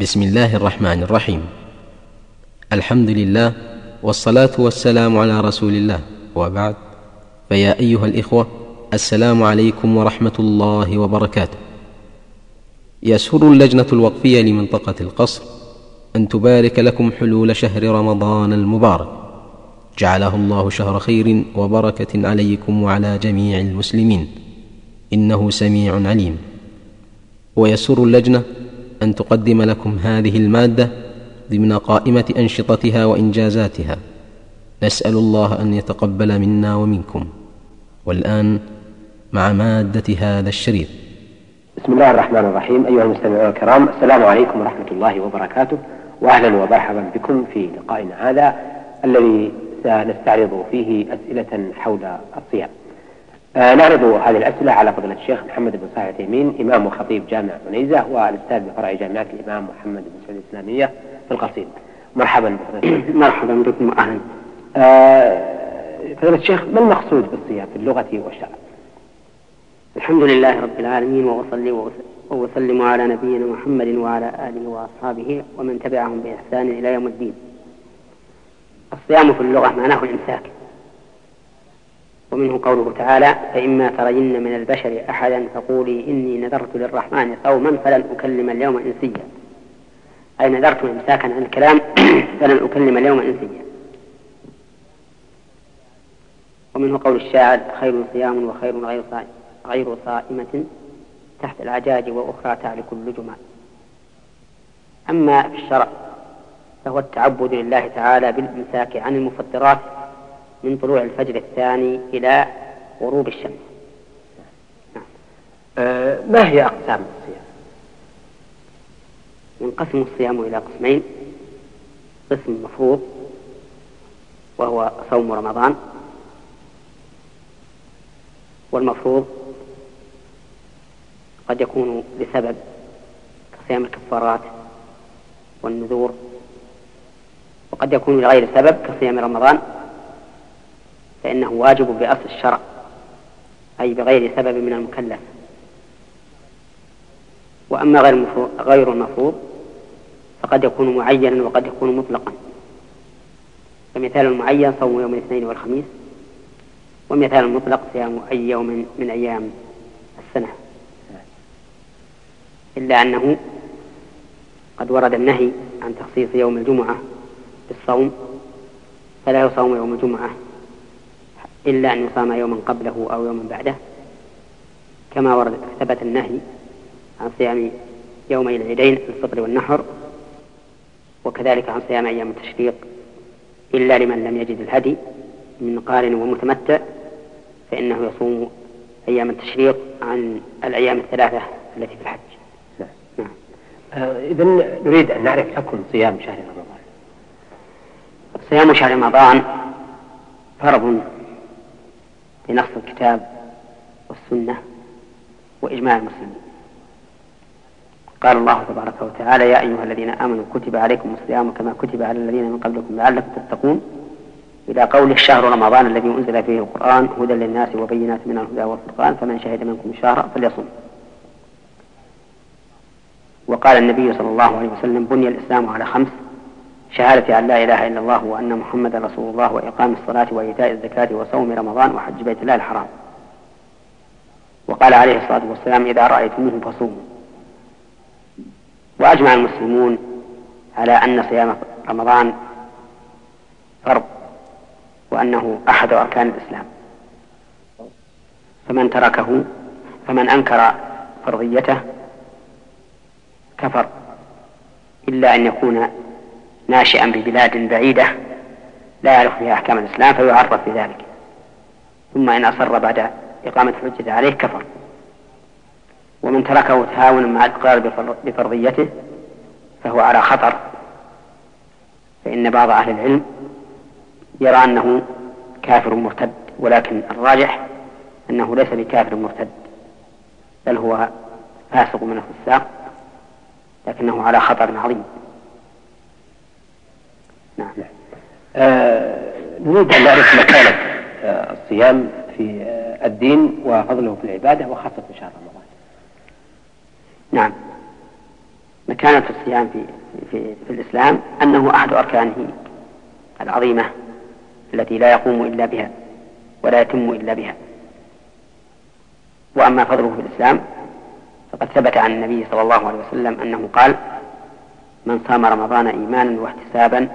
بسم الله الرحمن الرحيم. الحمد لله والصلاة والسلام على رسول الله. وبعد فيا أيها الإخوة السلام عليكم ورحمة الله وبركاته. يسر اللجنة الوقفية لمنطقة القصر أن تبارك لكم حلول شهر رمضان المبارك. جعله الله شهر خير وبركة عليكم وعلى جميع المسلمين. إنه سميع عليم. ويسر اللجنة أن تقدم لكم هذه المادة ضمن قائمة أنشطتها وإنجازاتها. نسأل الله أن يتقبل منا ومنكم. والآن مع مادة هذا الشريط. بسم الله الرحمن الرحيم. أيها المستمعون الكرام السلام عليكم ورحمة الله وبركاته. وأهلا ومرحبا بكم في لقائنا هذا الذي سنستعرض فيه أسئلة حول الصيام. نعرض هذه الأسئلة على فضيلة الشيخ محمد بن صالح التيمين إمام وخطيب جامع عنيزة والأستاذ بفرع جامعة الإمام محمد بن سعود الإسلامية في القصيم. مرحبا بفضيلة مرحبا بكم أهلا. آه فضيلة الشيخ ما المقصود بالصيام في اللغة والشرع؟ الحمد لله رب العالمين وأصلي وأسلم على نبينا محمد وعلى آله وأصحابه ومن تبعهم بإحسان إلى يوم الدين. الصيام في اللغة معناه الإمساك ومنه قوله تعالى فإما ترين من البشر أحدا فقولي إني نذرت للرحمن صوما فلن أكلم اليوم إنسيا. أي نذرت إمساكا عن الكلام فلن أكلم اليوم إنسيا. ومنه قول الشاعر خير صيام وخير غير صائم غير صائمة تحت العجاج وأخرى تعلك اللجما أما في الشرع فهو التعبد لله تعالى بالإمساك عن المفطرات من طلوع الفجر الثاني إلى غروب الشمس نعم. آه ما هي أقسام الصيام؟ ينقسم الصيام إلى قسمين قسم مفروض وهو صوم رمضان والمفروض قد يكون لسبب كصيام الكفارات والنذور وقد يكون لغير سبب كصيام رمضان فإنه واجب بأصل الشرع أي بغير سبب من المكلف. وأما غير غير المفروض فقد يكون معينا وقد يكون مطلقا. فمثال المعين صوم يوم الاثنين والخميس ومثال المطلق صيام أي يوم من أيام السنة. إلا أنه قد ورد النهي عن تخصيص يوم الجمعة بالصوم فلا يصوم يوم الجمعة إلا أن يصام يوما قبله أو يوما بعده كما ورد ثبت النهي عن صيام يومي العيدين الفطر والنحر وكذلك عن صيام أيام التشريق إلا لمن لم يجد الهدي من قارن ومتمتع فإنه يصوم أيام التشريق عن الأيام الثلاثة التي في الحج. نعم. آه إذا نريد أن نعرف حكم صيام شهر رمضان. صيام شهر رمضان فرض بنص الكتاب والسنة وإجماع المسلمين. قال الله تبارك وتعالى يا أيها الذين آمنوا كتب عليكم الصيام كما كتب على الذين من قبلكم لعلكم تتقون. إلى قول الشهر رمضان الذي أنزل فيه القرآن هدى للناس وبينات من الهدى والفرقان فمن شهد منكم الشهر فليصم. وقال النبي صلى الله عليه وسلم بني الإسلام على خمس شهادة أن لا إله إلا الله وأن محمدا رسول الله وإقام الصلاة وإيتاء الزكاة وصوم رمضان وحج بيت الله الحرام. وقال عليه الصلاة والسلام إذا رأيتموه فصوموا. وأجمع المسلمون على أن صيام رمضان فرض وأنه أحد أركان الإسلام. فمن تركه فمن أنكر فرضيته كفر إلا أن يكون ناشئا ببلاد بعيدة لا يعرف فيها أحكام الإسلام فيعرف بذلك ثم إن أصر بعد إقامة الحجة عليه كفر. ومن تركه تهاونا مع الإقرار بفرضيته فهو على خطر. فإن بعض أهل العلم يرى أنه كافر مرتد ولكن الراجح أنه ليس بكافر مرتد بل هو فاسق من الفساق لكنه على خطر عظيم. نعم. آه نريد أن نعرف مكانة آه الصيام في آه الدين وفضله في العبادة وخاصة في شهر رمضان. نعم. مكانة الصيام في, في, في الإسلام أنه أحد أركانه العظيمة التي لا يقوم إلا بها ولا يتم إلا بها. وأما فضله في الإسلام فقد ثبت عن النبي صلى الله عليه وسلم أنه قال من صام رمضان إيمانا واحتسابا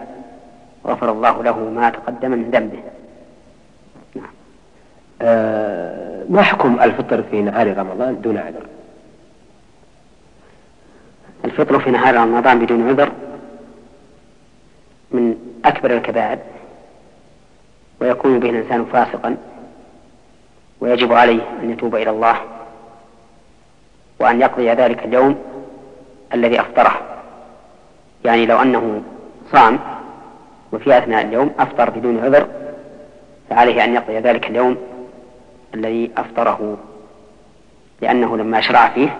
غفر الله له ما تقدم من ذنبه. نعم. آه ما حكم الفطر في نهار رمضان دون عذر؟ الفطر في نهار رمضان بدون عذر من أكبر الكبائر ويكون به الإنسان فاسقا ويجب عليه أن يتوب إلى الله وأن يقضي ذلك اليوم الذي أفطره. يعني لو أنه صام وفي أثناء اليوم أفطر بدون عذر فعليه أن يقضي ذلك اليوم الذي أفطره لأنه لما شرع فيه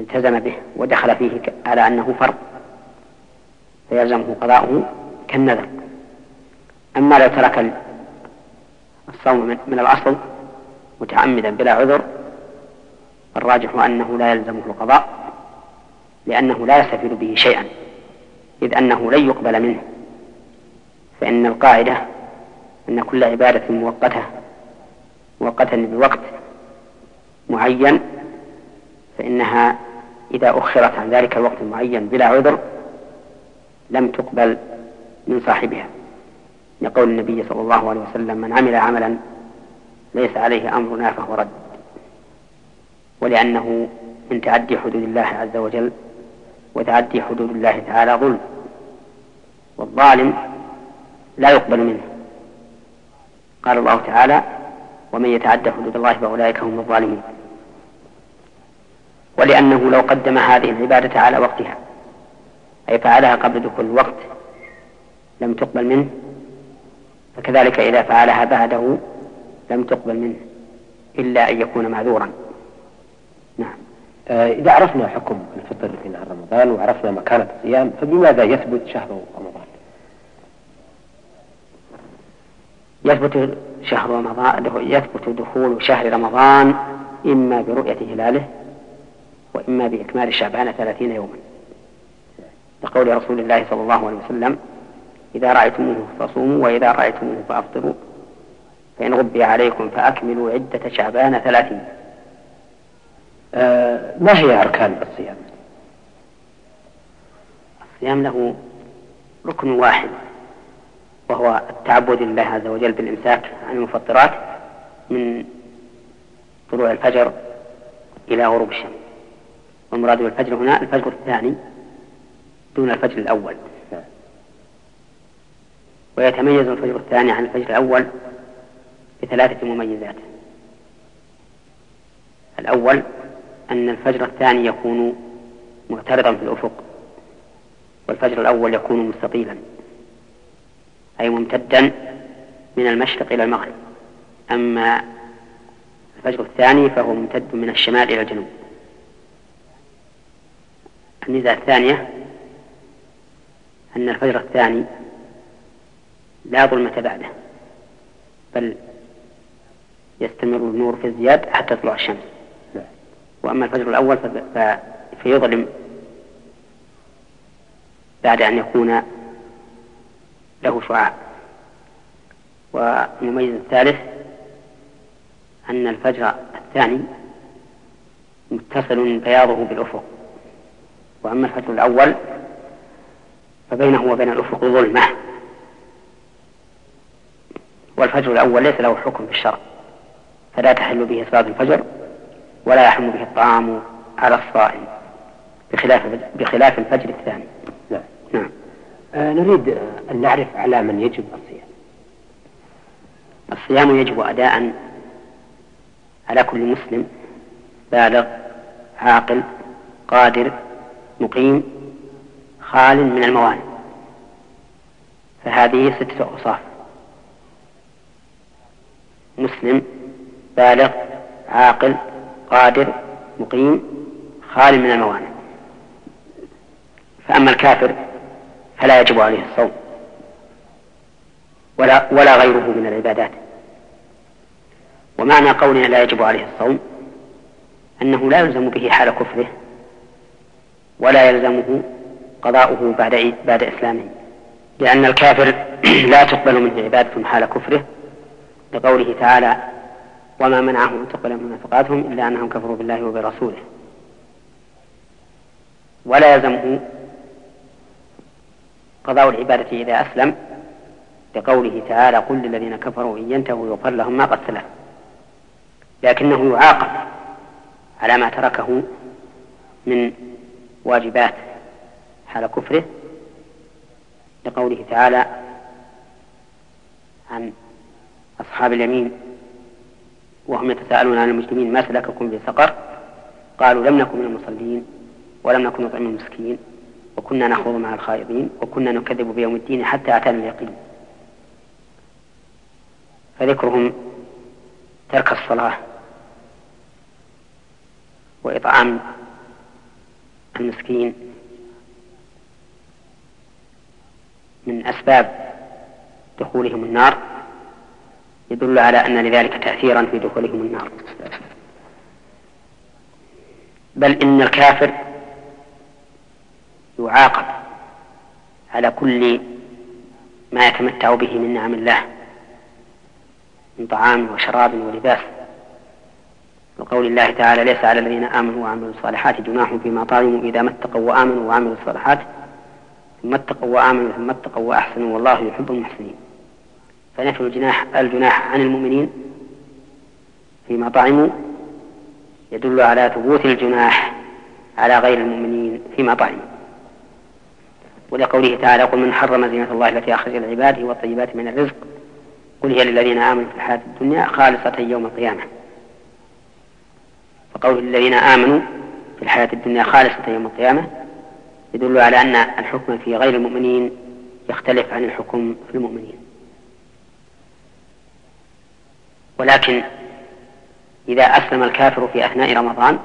التزم به ودخل فيه على أنه فرض فيلزمه قضاؤه كالنذر. أما لو ترك الصوم من الأصل متعمدا بلا عذر فالراجح أنه لا يلزمه القضاء لأنه لا يستفيد به شيئا إذ أنه لن يقبل منه. فإن القاعدة أن كل عبادة مؤقتة مؤقتة بوقت معين فإنها إذا أخرت عن ذلك الوقت المعين بلا عذر لم تقبل من صاحبها. لقول النبي صلى الله عليه وسلم من عمل عملا ليس عليه أمرنا فهو رد. ولأنه من تعدي حدود الله عز وجل وتعدي حدود الله تعالى ظلم. والظالم لا يقبل منه. قال الله تعالى ومن يتعدى حدود الله فأولئك هم الظالمون. ولأنه لو قدم هذه العبادة على وقتها أي فعلها قبل دخول الوقت لم تقبل منه فكذلك إذا فعلها بعده لم تقبل منه إلا أن يكون معذورا. نعم. آه إذا عرفنا حكم الفطر في نهار رمضان وعرفنا مكانة الصيام فبماذا يثبت شهر رمضان؟ يثبت شهر رمضان يثبت دخول شهر رمضان إما برؤية هلاله وإما بإكمال شعبان ثلاثين يوما. لقول رسول الله صلى الله عليه وسلم إذا رأيتموه فصوموا وإذا رأيتموه فأفطروا فإن غبي عليكم فأكملوا عدة شعبان ثلاثين. آه ما هي أركان الصيام؟ الصيام له ركن واحد. وهو التعبد لله عز وجل بالإمساك عن المفطرات من طلوع الفجر إلى غروب الشمس. والمراد بالفجر هنا الفجر الثاني دون الفجر الأول. ويتميز الفجر الثاني عن الفجر الأول بثلاثة مميزات. الأول أن الفجر الثاني يكون معترضا في الأفق والفجر الأول يكون مستطيلا. أي ممتدا من المشرق إلى المغرب. أما الفجر الثاني فهو ممتد من الشمال إلى الجنوب. الميزة الثانية أن الفجر الثاني لا ظلمة بعده بل يستمر النور في ازدياد حتى تطلع الشمس. وأما الفجر الأول فيظلم بعد أن يكون له شعاع. والمميز الثالث أن الفجر الثاني متصل بياضه بالأفق. وأما الفجر الأول فبينه وبين الأفق ظلمة. والفجر الأول ليس له حكم في الشرع فلا تحل به صلاة الفجر ولا يحرم به الطعام على الصائم بخلاف بخلاف الفجر الثاني. نعم نعم. نريد أن نعرف على من يجب الصيام. الصيام يجب أداء على كل مسلم بالغ عاقل قادر مقيم خال من الموانع. فهذه ستة أوصاف. مسلم بالغ عاقل قادر مقيم خال من الموانع. فأما الكافر فلا يجب عليه الصوم. ولا ولا غيره من العبادات. ومعنى قولنا لا يجب عليه الصوم أنه لا يلزم به حال كفره ولا يلزمه قضاؤه بعد بعد إسلامه. لأن الكافر لا تقبل منه عبادة حال كفره لقوله تعالى وما منعهم أن تقبل من نفقاتهم إلا أنهم كفروا بالله وبرسوله. ولا يلزمه قضاء العبادة إذا أسلم لقوله تعالى قل للذين كفروا إن ينتهوا يغفر لهم ما قد سلف. لكنه يعاقب على ما تركه من واجبات حال كفره لقوله تعالى عن أصحاب اليمين وهم يتساءلون عن المسلمين ما سلككم في سقر قالوا لم نكن من المصلين ولم نكن نطعم المسكين. وكنا نخوض مع الخائضين وكنا نكذب بيوم الدين حتى أتانا اليقين. فذكرهم ترك الصلاة وإطعام المسكين من أسباب دخولهم النار يدل على أن لذلك تأثيرا في دخولهم النار. بل إن الكافر يعاقب. على كل ما يتمتع به من نعم الله من طعام وشراب ولباس. وقول الله تعالى ليس على الذين آمنوا وعملوا الصالحات جناح فيما طعموا إذا ما اتقوا وآمنوا وعملوا الصالحات ثم اتقوا وآمنوا ثم اتقوا وأحسنوا والله يحب المحسنين. فنفي الجناح الجناح عن المؤمنين فيما طعموا يدل على ثبوت الجناح على غير المؤمنين فيما طعموا. ولقوله تعالى قل من حرم زينة الله التي أخرج لعباده والطيبات من الرزق. قل هي للذين آمنوا في الحياة الدنيا خالصة يوم القيامة. وقول الذين آمنوا في الحياة الدنيا خالصة يوم القيامة يدل على أن الحكم في غير المؤمنين يختلف عن الحكم في المؤمنين. ولكن إذا أسلم الكافر في أثناء رمضان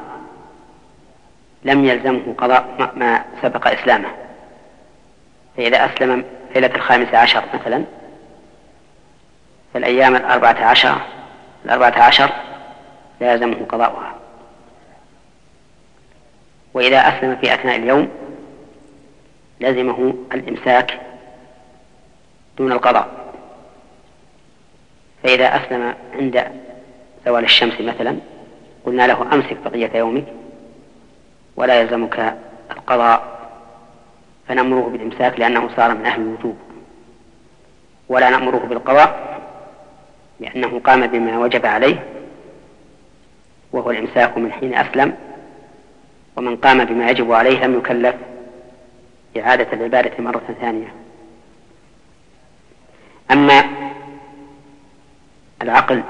لم يلزمه قضاء ما سبق إسلامه. فإذا أسلم ليلة الخامسة عشر مثلا فالأيام الأربعة عشر الأربعة عشر لا يلزمه قضاؤها. وإذا أسلم في أثناء اليوم لزمه الإمساك دون القضاء. فإذا أسلم عند زوال الشمس مثلا قلنا له أمسك بقية يومك ولا يلزمك القضاء فنأمره بالإمساك لأنه صار من أهل الوجوب. ولا نأمره بالقضاء لأنه قام بما وجب عليه وهو الإمساك من حين أسلم ومن قام بما يجب عليه لم يكلف إعادة العبادة مرة ثانية. أما العقل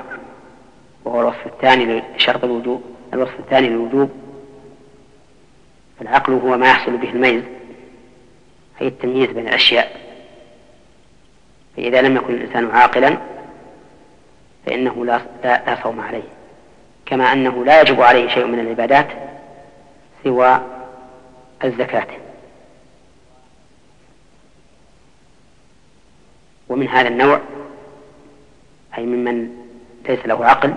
وهو الوصف الثاني لشرط الوجوب الوصف الثاني للوجوب فالعقل هو ما يحصل به الميز أي التمييز بين الأشياء. فإذا لم يكن الإنسان عاقلا فإنه لا, لا صوم عليه. كما أنه لا يجب عليه شيء من العبادات سوى الزكاة. ومن هذا النوع أي ممن ليس له عقل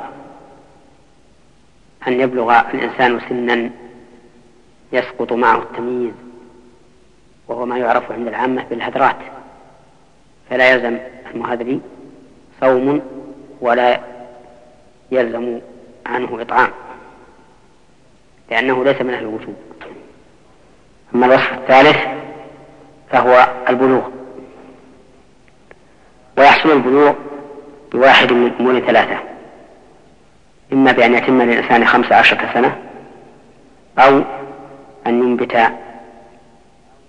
أن يبلغ الإنسان سنا يسقط معه التمييز. وهو ما يعرف عند العامة بالهدرات. فلا يلزم المهذري صوم ولا يلزم عنه إطعام لأنه ليس من أهل الوجوب. أما الوصف الثالث فهو البلوغ. ويحصل البلوغ بواحد من أمور ثلاثة. إما بأن يتم للإنسان خمس عشرة سنة أو أن ينبت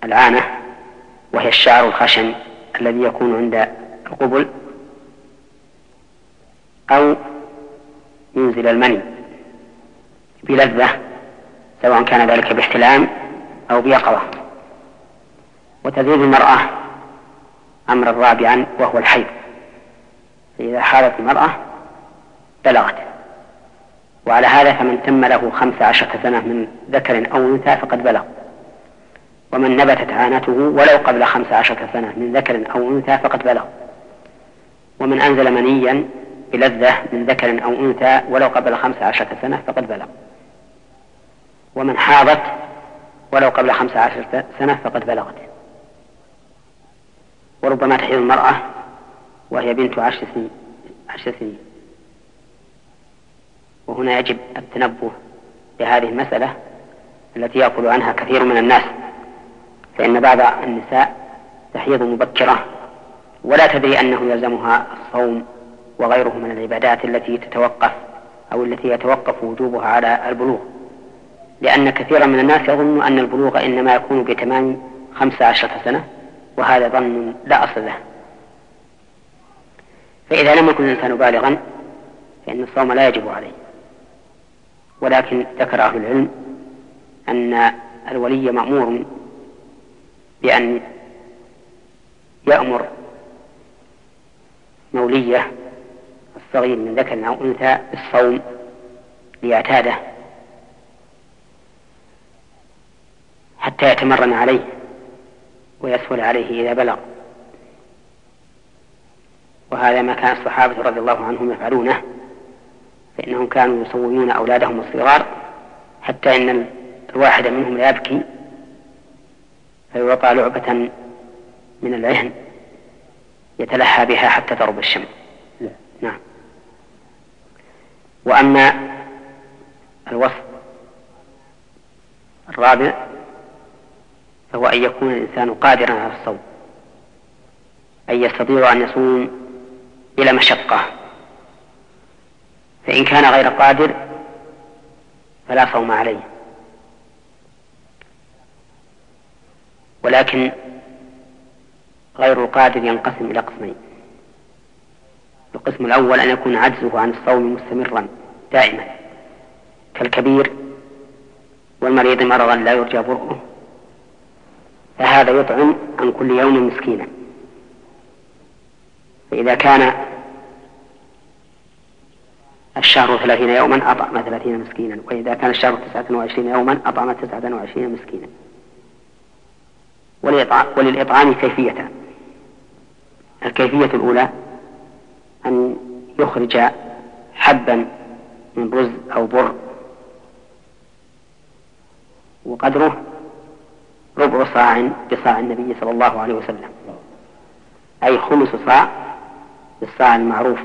العانة وهي الشعر الخشن الذي يكون عند القبل أو ينزل المني بلذة سواء كان ذلك باحتلام أو بيقظة. وتزيد المرأة أمرا رابعا وهو الحيض. فإذا حالت المرأة بلغت. وعلى هذا فمن تم له خمس عشرة سنة من ذكر أو أنثى فقد بلغ. ومن نبتت عانته ولو قبل خمس عشرة سنة من ذكر أو أنثى فقد بلغ. ومن أنزل منيا بلذة من ذكر أو أنثى ولو قبل خمس عشرة سنة فقد بلغ. ومن حاضت ولو قبل خمس عشرة سنة فقد بلغت. وربما تحيض المرأة وهي بنت عشر سنين عشر سنين. وهنا يجب التنبه لهذه المسألة التي يأكل عنها كثير من الناس. فإن بعض النساء تحيض مبكرة ولا تدري أنه يلزمها الصوم وغيره من العبادات التي تتوقف أو التي يتوقف وجوبها على البلوغ. لأن كثيرا من الناس يظن أن البلوغ إنما يكون بتمام خمس عشرة سنة وهذا ظن لا أصل له. فإذا لم يكن الإنسان بالغا فإن الصوم لا يجب عليه. ولكن ذكر أهل العلم أن الولي مأمور بأن يأمر مولية الصغير من ذكر أو أنثى بالصوم ليعتاده حتى يتمرن عليه ويسهل عليه إذا بلغ. وهذا ما كان الصحابة رضي الله عنهم يفعلونه فإنهم كانوا يصومون أولادهم الصغار حتى إن الواحد منهم لا يبكي فيعطى لعبة من العهن يتلهى بها حتى تغرب الشمس نعم. وأما الوصف الرابع فهو أن يكون الإنسان قادرا على الصوم أن يستطيع أن يصوم بلا مشقة. فإن كان غير قادر فلا صوم عليه. ولكن غير القادر ينقسم إلى قسمين. القسم الأول أن يكون عجزه عن الصوم مستمرا دائما. كالكبير والمريض مرضا لا يرجى برؤه فهذا يطعم عن كل يوم مسكينا. فإذا كان الشهر ثلاثين يوما أطعم ثلاثين مسكينا وإذا كان الشهر تسعة وعشرين يوما أطعم تسعة وعشرين مسكينا. وللإطعام كيفيتان الكيفية الأولى أن يخرج حبا من رز أو بر وقدره ربع صاع بصاع النبي صلى الله عليه وسلم. أي خمس صاع بالصاع المعروف.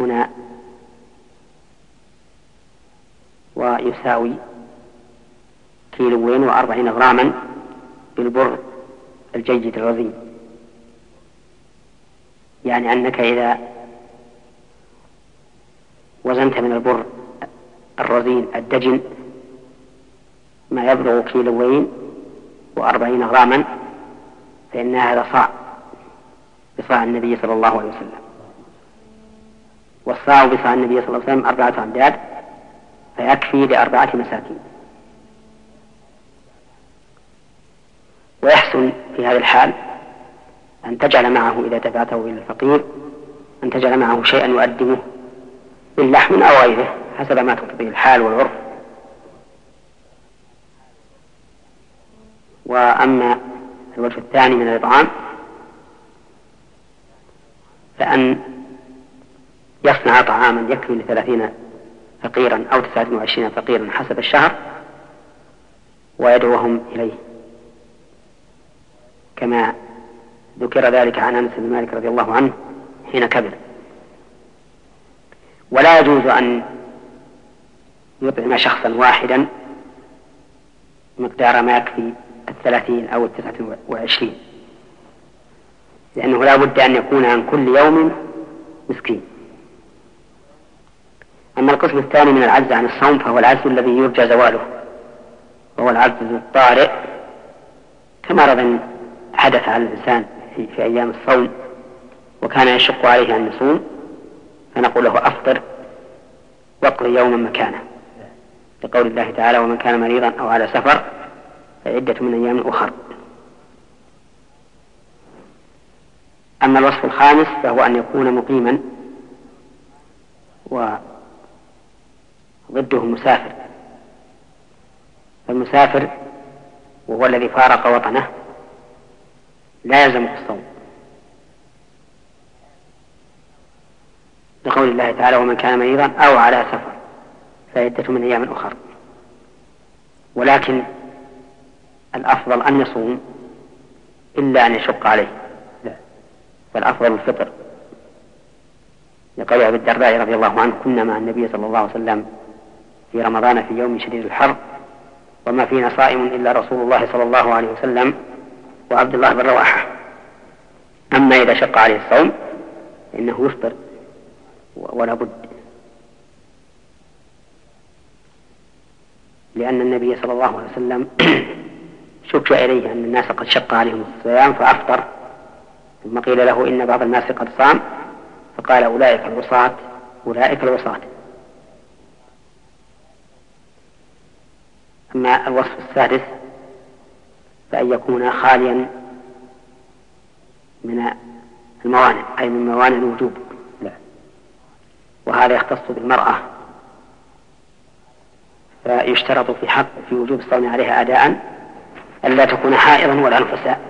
هنا ويساوي كيلوين وأربعين غراما بالبر الجيد الرزين يعني أنك إذا وزنت من البر الرزين الدجن ما يبلغ كيلوين وأربعين غراما فإن هذا صاع بصاع النبي صلى الله عليه وسلم. والصاع بصاع النبي صلى الله عليه وسلم أربعة أمداد فيكفي لأربعة مساكين. ويحسن في هذه الحال أن تجعل معه إذا دفعته إلى الفقير أن تجعل معه شيئا يؤدمه من لحم أو غيره حسب ما تقتضيه الحال والعرف. وأما الوجه الثاني من الإطعام فأن يصنع طعاما يكفي لثلاثين فقيرا أو تسعة وعشرين فقيرا حسب الشهر ويدعوهم إليه. كما ذكر ذلك عن أنس بن مالك رضي الله عنه حين كبر. ولا يجوز أن يطعم شخصا واحدا مقدار ما يكفي الثلاثين أو التسعة وعشرين لأنه لا بد أن يكون عن كل يوم مسكين. أما القسم الثاني من العجز عن الصوم فهو العجز الذي يرجى زواله وهو العجز الطارئ كمرض حدث على الإنسان في, في أيام الصوم وكان يشق عليه أن يصوم فنقول له أفطر واقضي يوما مكانه. لقول الله تعالى ومن كان مريضا أو على سفر فعدة من أيام أخر. أما الوصف الخامس فهو أن يكون مقيما وضده المسافر فالمسافر وهو الذي فارق وطنه لا يلزمه الصوم لقول الله تعالى ومن كان مريضا أو على سفر فعدة من أيام أخر. ولكن الأفضل أن يصوم إلا أن يشق عليه. فالأفضل الفطر. لقول أبي الدرداء رضي الله عنه كنا مع النبي صلى الله عليه وسلم في رمضان في يوم شديد الحر وما فينا صائم إلا رسول الله صلى الله عليه وسلم وعبد الله بن رواحة. أما إذا شق عليه الصوم فإنه يفطر ولا بد. لأن النبي صلى الله عليه وسلم شك إليه أن الناس قد شق عليهم الصيام فأفطر. ثم قيل له إن بعض الناس قد صام فقال أولئك العصاة أولئك العصاة أما الوصف السادس فأن يكون خاليا من الموانع أي من موانع الوجوب. نعم. وهذا يختص بالمرأة. فيشترط في حق في وجوب الصوم عليها أداء ألا تكون حائضا ولا نفساء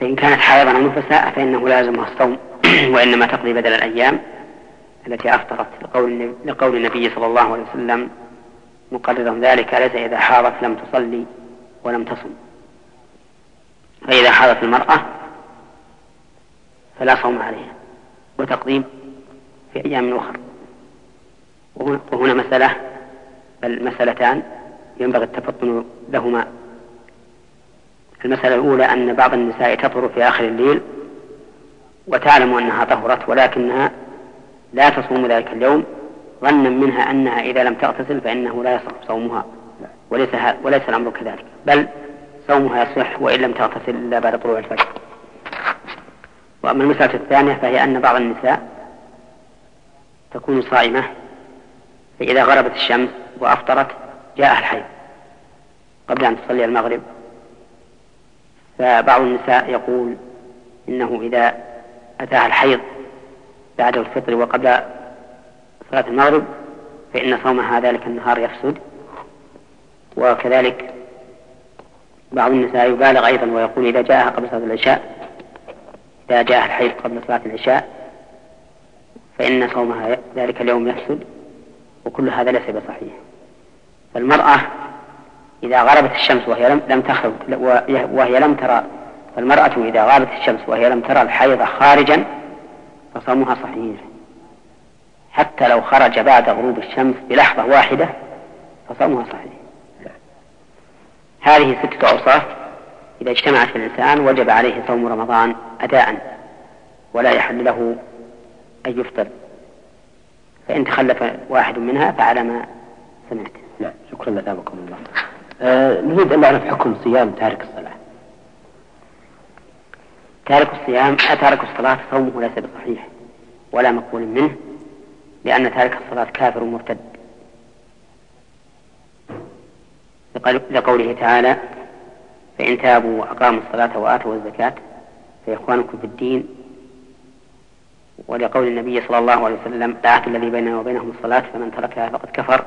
فإن كانت حائضا أو نفساء فإنه لازمها الصوم وإنما تقضي بدل الأيام التي أفطرت. لقول, لقول النبي صلى الله عليه وسلم مقررا ذلك ليس إذا حاضت لم تصلي؟ ولم تصم. فإذا حاضت المرأة فلا صوم عليها. وتقديم في أيام أخرى. وهنا مسألة بل مسألتان ينبغي التفطن لهما. المسألة الأولى أن بعض النساء تطهر في آخر الليل وتعلم أنها طهرت ولكنها لا تصوم ذلك اليوم ظنا منها أنها إذا لم تغتسل فإنه لا يصح صومها. وليس وليس الأمر كذلك. بل صومها يصح وإن لم تغتسل إلا بعد طلوع الفجر. وأما المسألة الثانية فهي أن بعض النساء تكون صائمة فإذا غربت الشمس وأفطرت جاءها الحيض قبل أن تصلي المغرب. فبعض النساء يقول إنه إذا أتاها الحيض بعد الفطر وقبل صلاة المغرب فإن صومها ذلك النهار يفسد. وكذلك بعض النساء يبالغ أيضا ويقول إذا جاءها قبل صلاة العشاء إذا جاءها الحيض قبل صلاة العشاء فإن صومها ذلك اليوم يفسد وكل هذا ليس بصحيح. فالمرأة إذا غربت الشمس وهي لم تخرج وهي لم ترى فالمرأة إذا غابت الشمس وهي لم ترى الحيض خارجا فصومها صحيح. حتى لو خرج بعد غروب الشمس بلحظة واحدة فصومها صحيح. هذه ستة أوصاف إذا اجتمعت في الإنسان وجب عليه صوم رمضان أداء ولا يحل له أن يفطر. فإن تخلف واحد منها فعلى ما سمعت. نعم شكرا لثابكم الله. آه نريد أن نعرف حكم صيام تارك الصلاة. تارك الصيام تارك الصلاة صومه ليس بصحيح ولا مقبول منه لأن تارك الصلاة كافر مرتد. لقوله تعالى فإن تابوا وأقاموا الصلاة وآتوا الزكاة فإخوانكم في الدين. ولقول النبي صلى الله عليه وسلم لا الذي بيننا وبينهم الصلاة فمن تركها فقد كفر.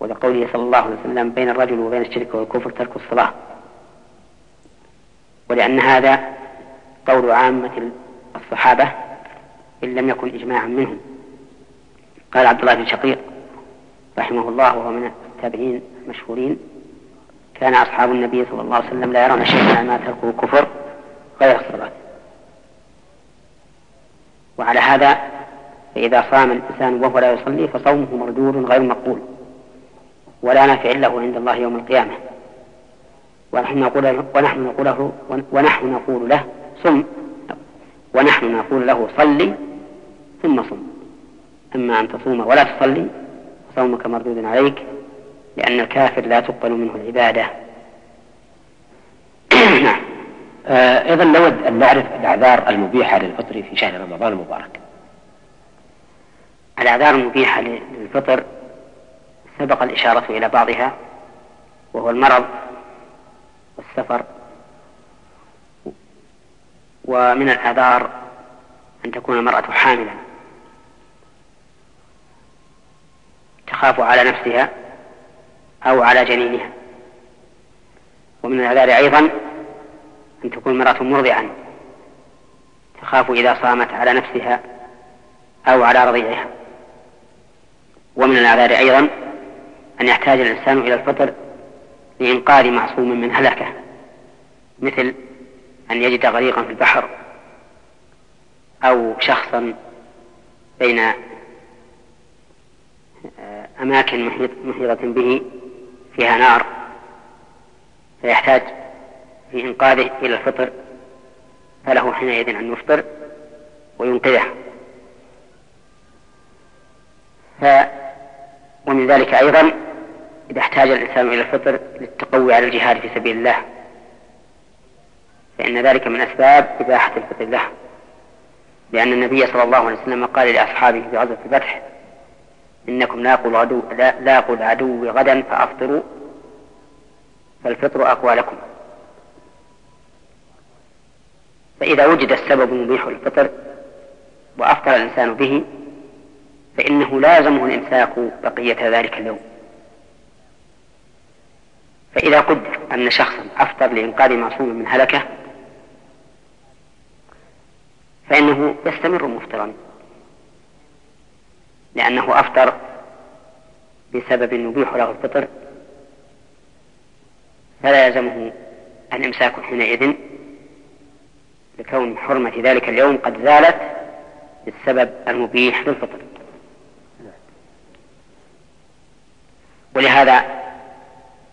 ولقوله صلى الله عليه وسلم بين الرجل وبين الشرك والكفر ترك الصلاة. ولأن هذا قول عامة الصحابة إن لم يكن إجماعا منهم. قال عبد الله بن شقيق رحمه الله وهو من التابعين. المشهورين كان أصحاب النبي صلى الله عليه وسلم لا يرون شيئا ما تركه كفر غير الصلاة. وعلى هذا فإذا صام الإنسان وهو لا يصلي فصومه مردود غير مقبول. ولا نافع له عند الله يوم القيامة. ونحن نقول ونحن نقول له ونحن نقول له صم. ونحن نقول له صلي ثم صم. أما أن تصوم ولا تصلي صومك مردود عليك. لأن الكافر لا تقبل منه العبادة. نعم. آه، أيضا نود أن نعرف الأعذار المبيحة للفطر في شهر رمضان المبارك. الأعذار المبيحة للفطر سبق الإشارة إلى بعضها وهو المرض والسفر. ومن الأعذار أن تكون المرأة حاملا تخاف على نفسها أو على جنينها. ومن الأعذار أيضا أن تكون المرأة مرضعا تخاف إذا صامت على نفسها أو على رضيعها. ومن الأعذار أيضا أن يحتاج الإنسان إلى الفطر لإنقاذ معصوم من هلكة مثل أن يجد غريقا في البحر أو شخصا بين أماكن محيطة به فيها نار فيحتاج في إنقاذه إلى الفطر فله حينئذ أن يفطر وينقذه. ف ومن ذلك أيضا إذا احتاج الإنسان إلى الفطر للتقوي على الجهاد في سبيل الله فإن ذلك من أسباب إباحة الفطر له. لأن النبي صلى الله عليه وسلم قال لأصحابه في غزوة الفتح إنكم لاقوا العدو غدا فأفطروا فالفطر أقوى لكم فإذا وجد السبب المبيح للفطر وأفطر الإنسان به فإنه لازمه الإمساك بقية ذلك اليوم. فإذا قدر أن شخصا أفطر لإنقاذ معصوم من هلكة فإنه يستمر مفطرا. لأنه أفطر بسبب يبيح له الفطر. فلا يلزمه الإمساك حينئذ لكون حرمة ذلك اليوم قد زالت بالسبب المبيح للفطر. ولهذا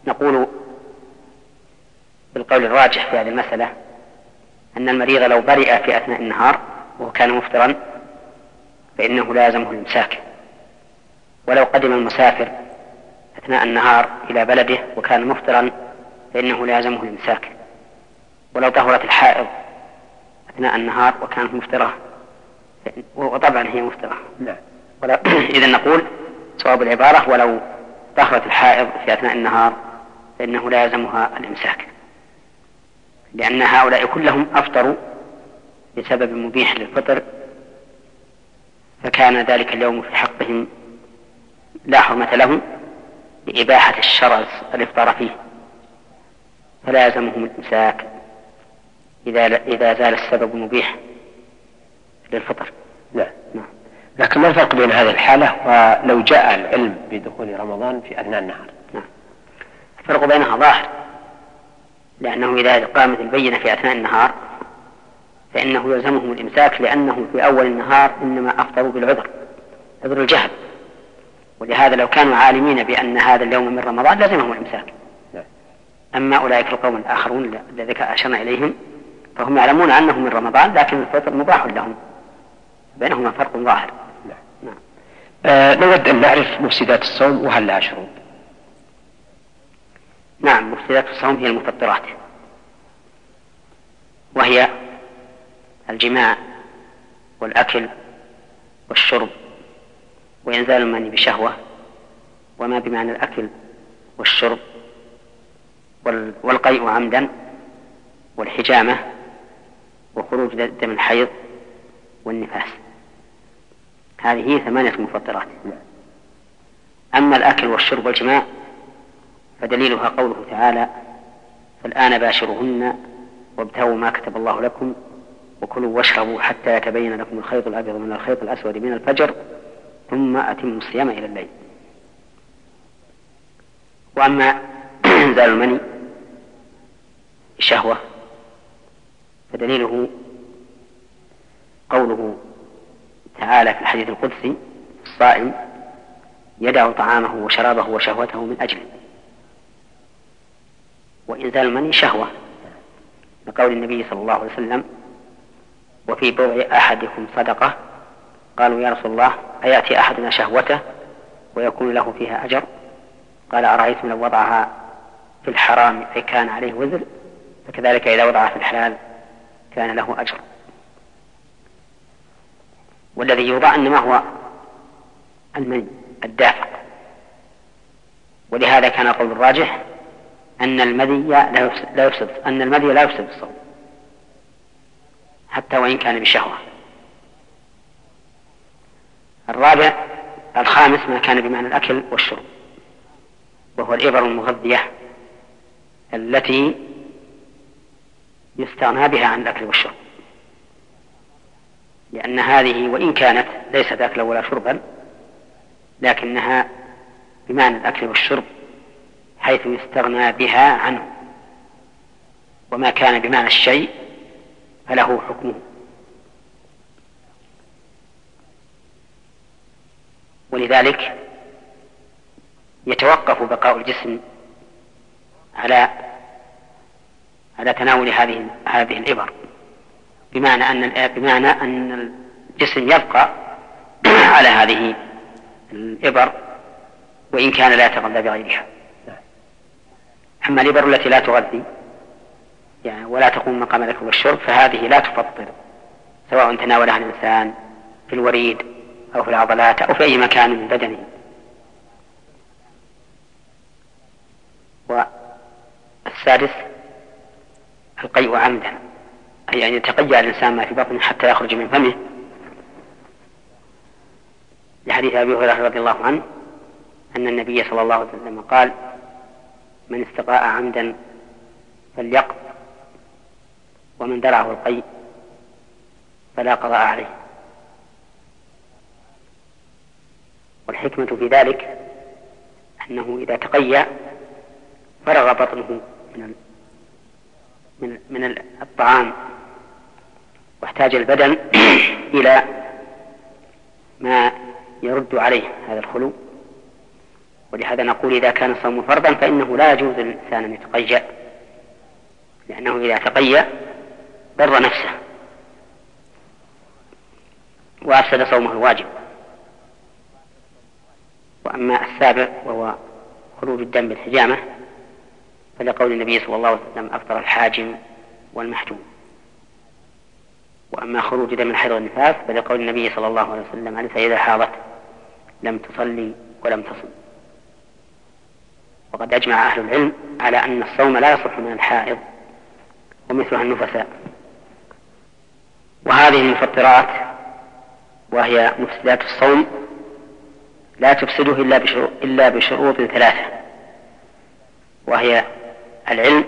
نقول بالقول الراجح في هذه المسألة أن المريض لو برئ في أثناء النهار وهو كان مفطرا فإنه لازمه الإمساك. ولو قدم المسافر أثناء النهار إلى بلده وكان مفطرا فإنه لازمه الإمساك ولو طهرت الحائض أثناء النهار وكانت مفطرة وطبعا هي مفطرة. نعم إذا نقول صواب العبارة ولو طهرت الحائض في أثناء النهار فإنه لا يلزمها الإمساك لأن هؤلاء كلهم أفطروا بسبب مبيح للفطر فكان ذلك اليوم في حقهم لا حرمة لهم لإباحة الشرع الإفطار فيه فلا يلزمهم الإمساك إذا إذا زال السبب المبيح للفطر. نعم. نعم. لكن ما الفرق بين هذه الحالة ولو جاء العلم بدخول رمضان في أثناء النهار؟ نعم. الفرق بينها ظاهر لأنه إذا قامت البينة في أثناء النهار فإنه يلزمهم الإمساك لأنه في أول النهار إنما أفطروا بالعذر عذر الجهل ولهذا لو كانوا عالمين بأن هذا اليوم من رمضان لزمهم الإمساك نعم. أما أولئك القوم الآخرون الذين أشرنا إليهم فهم يعلمون أنه من رمضان لكن الفطر مباح لهم بينهما فرق ظاهر نعم. نعم. آه نود أن نعرف مفسدات الصوم وهل لها شروط نعم مفسدات الصوم هي المفطرات وهي الجماع والأكل والشرب وإنزال المني بشهوة وما بمعنى الأكل والشرب والقيء عمدا والحجامة وخروج دم الحيض والنفاس. هذه ثمانية مفطرات. أما الأكل والشرب والجماع فدليلها قوله تعالى فالآن باشرهن وابتغوا ما كتب الله لكم وكلوا واشربوا حتى يتبين لكم الخيط الأبيض من الخيط الأسود من الفجر ثم أتموا الصيام إلى الليل. وأما إنزال المني شهوة فدليله قوله تعالى في الحديث القدسي الصائم يدع طعامه وشرابه وشهوته من أجله وإنزال المني شهوة لقول النبي صلى الله عليه وسلم وفي بضع أحدكم صدقة قالوا يا رسول الله أيأتي أحدنا شهوته ويكون له فيها أجر؟ قال أرأيتم لو وضعها في الحرام أي كان عليه وزر؟ فكذلك إذا وضعها في الحلال كان له أجر. والذي يوضع إنما هو المني الدافق. ولهذا كان القول الراجح أن المذي لا يفسد أن المذي لا يفسد الصوم حتى وإن كان بشهوة. الرابع الخامس ما كان بمعنى الأكل والشرب وهو الإبر المغذية التي يستغنى بها عن الأكل والشرب. لأن هذه وإن كانت ليست أكلا ولا شربا لكنها بمعنى الأكل والشرب حيث يستغنى بها عنه. وما كان بمعنى الشيء فله حكمه. ولذلك يتوقف بقاء الجسم على على تناول هذه هذه الإبر. بمعنى أن بمعنى أن الجسم يبقى على هذه الإبر وإن كان لا يتغذى بغيرها. أما الإبر التي لا تغذي يعني ولا تقوم مقام الأكل والشرب فهذه لا تفطر سواء تناولها الإنسان في الوريد أو في العضلات أو في أي مكان من بدنه والسادس القيء عمدا أي أن يتقيأ الإنسان ما في بطنه حتى يخرج من فمه. لحديث أبي هريرة رضي الله عنه أن النبي صلى الله عليه وسلم قال من استقاء عمدا فليقض ومن درعه القيء فلا قضاء عليه. والحكمة في ذلك أنه إذا تقيأ فرغ بطنه من من من الطعام واحتاج البدن إلى ما يرد عليه هذا الخلو. ولهذا نقول إذا كان الصوم فرضا فإنه لا يجوز للإنسان أن يتقيأ لأنه إذا تقيأ ضر نفسه وأفسد صومه الواجب. وأما السابع وهو خروج الدم بالحجامة فلقول النبي صلى الله عليه وسلم أفطر الحاجم والمحجوم. وأما خروج دم الحيض والنفاس فلقول النبي صلى الله عليه وسلم أنت إذا حاضت؟ لم تصلي ولم تصم. وقد أجمع أهل العلم على أن الصوم لا يصح من الحائض ومثلها النفساء. وهذه المفطرات وهي مفسدات الصوم لا تفسده إلا بشروط, إلا بشروط ثلاثة. وهي العلم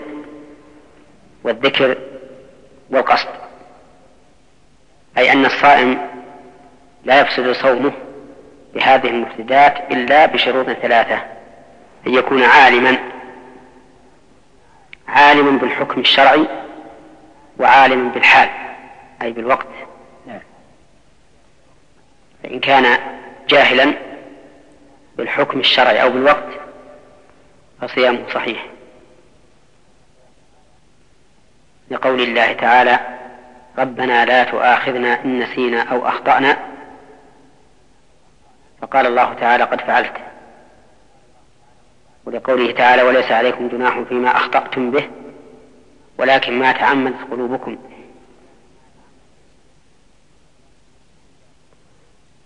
والذكر والقصد. أي أن الصائم لا يفسد صومه بهذه المفسدات إلا بشروط ثلاثة. أن يكون عالما عالم بالحكم الشرعي وعالم بالحال أي بالوقت. فإن كان جاهلا بالحكم الشرعي أو بالوقت فصيامه صحيح. لقول الله تعالى ربنا لا تؤاخذنا إن نسينا أو أخطأنا. فقال الله تعالى قد فعلت. ولقوله تعالى وليس عليكم جناح فيما أخطأتم به ولكن ما تعمدت قلوبكم.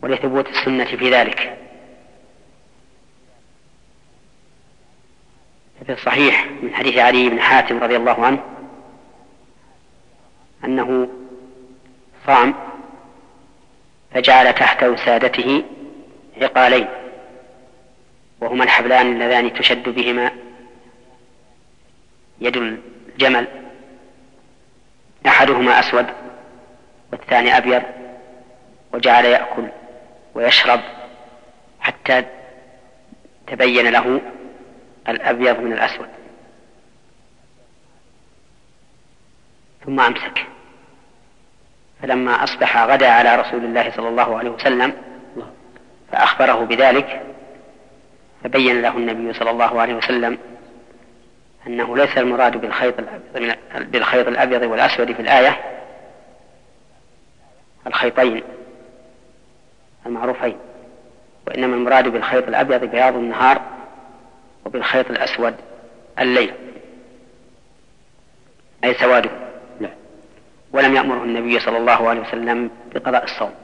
ولثبوت السنة في ذلك. في الصحيح من حديث علي بن حاتم رضي الله عنه أنه صام فجعل تحت وسادته عقالين وهما الحبلان اللذان تشد بهما يد الجمل أحدهما أسود والثاني أبيض وجعل يأكل ويشرب حتى تبين له الأبيض من الأسود. ثم أمسك. فلما أصبح غدا على رسول الله صلى الله عليه وسلم فأخبره بذلك فبين له النبي صلى الله عليه وسلم أنه ليس المراد بالخيط الأبيض بالخيط الأبيض والأسود في الآية الخيطين المعروفين وإنما المراد بالخيط الأبيض بياض النهار وبالخيط الأسود الليل. أي سواده نعم. ولم يأمره النبي صلى الله عليه وسلم بقضاء الصوم.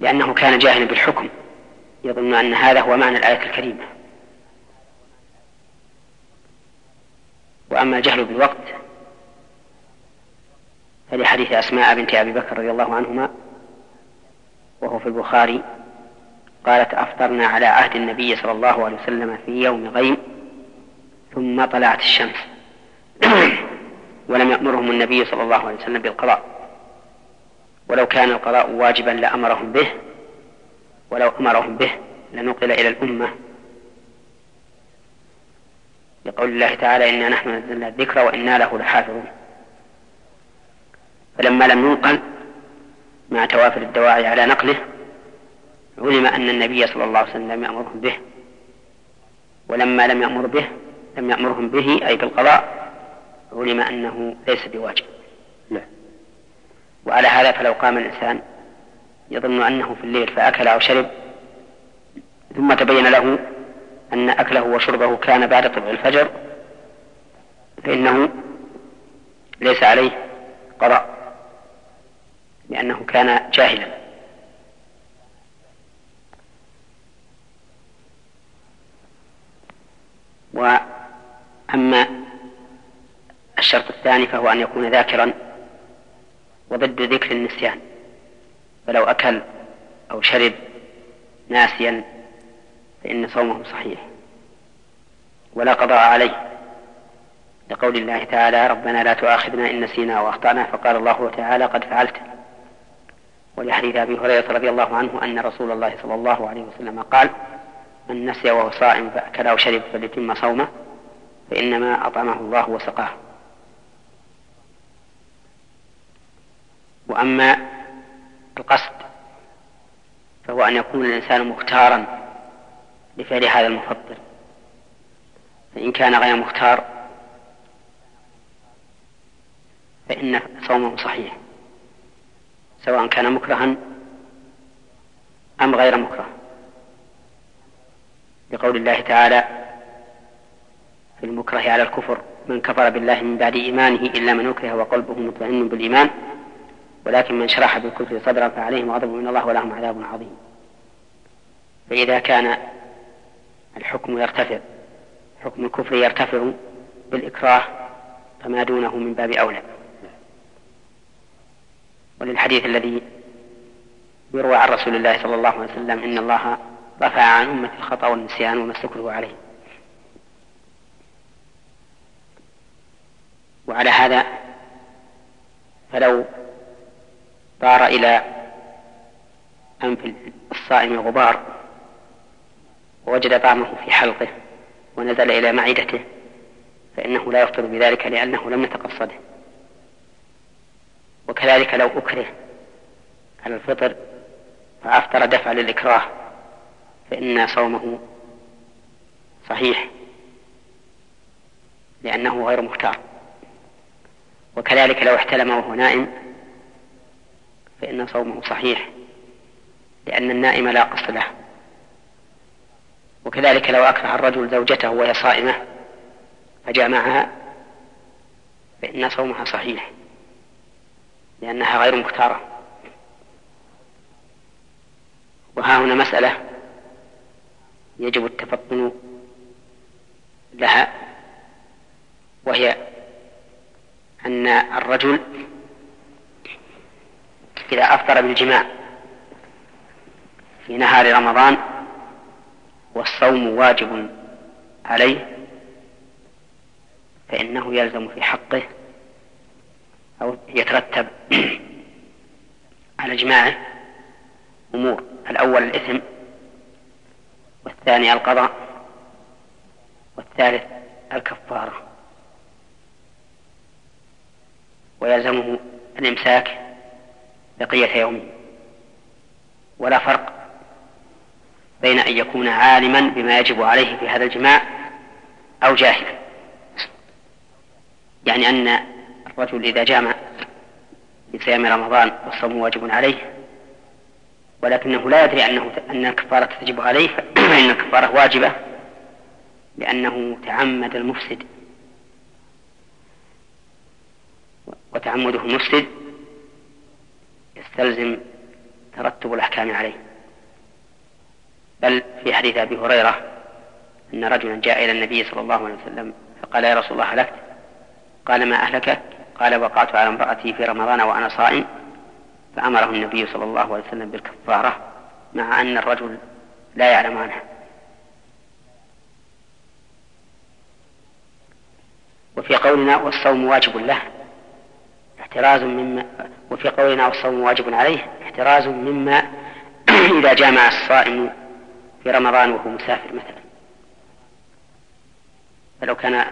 لأنه كان جاهلا بالحكم. يظن أن هذا هو معنى الآية الكريمة. وأما الجهل بالوقت فلحديث أسماء بنت أبي بكر رضي الله عنهما وهو في البخاري قالت أفطرنا على عهد النبي صلى الله عليه وسلم في يوم غيم ثم طلعت الشمس. ولم يأمرهم النبي صلى الله عليه وسلم بالقضاء. ولو كان القضاء واجبا لأمرهم به ولو أمرهم به لنقل إلى الأمة. لقول الله تعالى إنا نحن نزلنا الذكر وإنا له لحافظون. فلما لم ينقل مع توافر الدواعي على نقله علم أن النبي صلى الله عليه وسلم لم يأمرهم به. ولما لم يأمر به لم يأمرهم به أي بالقضاء علم أنه ليس بواجب. نعم. وعلى هذا فلو قام الإنسان يظن أنه في الليل فأكل أو شرب ثم تبين له أن أكله وشربه كان بعد طلوع الفجر فإنه ليس عليه قضاء لأنه كان جاهلا وأما الشرط الثاني فهو أن يكون ذاكرا وضد ذكر النسيان. فلو أكل أو شرب ناسيا فإن صومه صحيح. ولا قضاء عليه. لقول الله تعالى ربنا لا تؤاخذنا إن نسينا وأخطأنا. فقال الله تعالى قد فعلت. ولحديث أبي هريرة رضي الله عنه أن رسول الله صلى الله عليه وسلم قال من نسي وهو صائم فأكل أو شرب فليتم صومه فإنما أطعمه الله وسقاه. وأما القصد فهو أن يكون الإنسان مختارا لفعل هذا المفطر فإن كان غير مختار فإن صومه صحيح سواء كان مكرها أم غير مكره. لقول الله تعالى في المكره على الكفر من كفر بالله من بعد إيمانه إلا من أكره وقلبه مطمئن بالإيمان ولكن من شرح بالكفر صدرا فعليهم غضب من الله ولهم عذاب عظيم. فإذا كان الحكم يرتفع حكم الكفر يرتفع بالإكراه فما دونه من باب أولى. وللحديث الذي يروى عن رسول الله صلى الله عليه وسلم إن الله رفع عن أمة الخطأ والنسيان وما استكرهوا عليه. وعلى هذا فلو طار إلى أنف الصائم غبار ووجد طعمه في حلقه ونزل إلى معدته فإنه لا يفطر بذلك لأنه لم يتقصده. وكذلك لو أكره على الفطر فأفطر دفع للإكراه فإن صومه صحيح لأنه غير مختار. وكذلك لو احتلم وهو نائم فإن صومه صحيح لأن النائم لا قصد له. وكذلك لو أكره الرجل زوجته وهي صائمة فجامعها فإن صومها صحيح لأنها غير مختارة. وها هنا مسألة يجب التفطن لها وهي أن الرجل إذا أفطر بالجماع في نهار رمضان والصوم واجب عليه فإنه يلزم في حقه أو يترتب على جماعة أمور. الأول الإثم والثاني القضاء والثالث الكفارة. ويلزمه الإمساك بقية يومه ولا فرق بين أن يكون عالما بما يجب عليه في هذا الجماع أو جاهلا. يعني أن الرجل إذا جامع في صيام رمضان والصوم واجب عليه ولكنه لا يدري أنه أن الكفارة تجب عليه فإن الكفارة واجبة لأنه تعمد المفسد. وتعمده المفسد يستلزم ترتب الأحكام عليه. بل في حديث أبي هريرة أن رجلا جاء إلى النبي صلى الله عليه وسلم فقال يا رسول الله هلكت قال ما أهلكك؟ قال وقعت على امرأتي في رمضان وأنا صائم. فأمره النبي صلى الله عليه وسلم بالكفارة مع أن الرجل لا يعلم عنها. وفي قولنا والصوم واجب له. احتراز مما وفي قولنا والصوم واجب عليه احتراز مما إذا جامع الصائم في رمضان وهو مسافر مثلا. فلو كان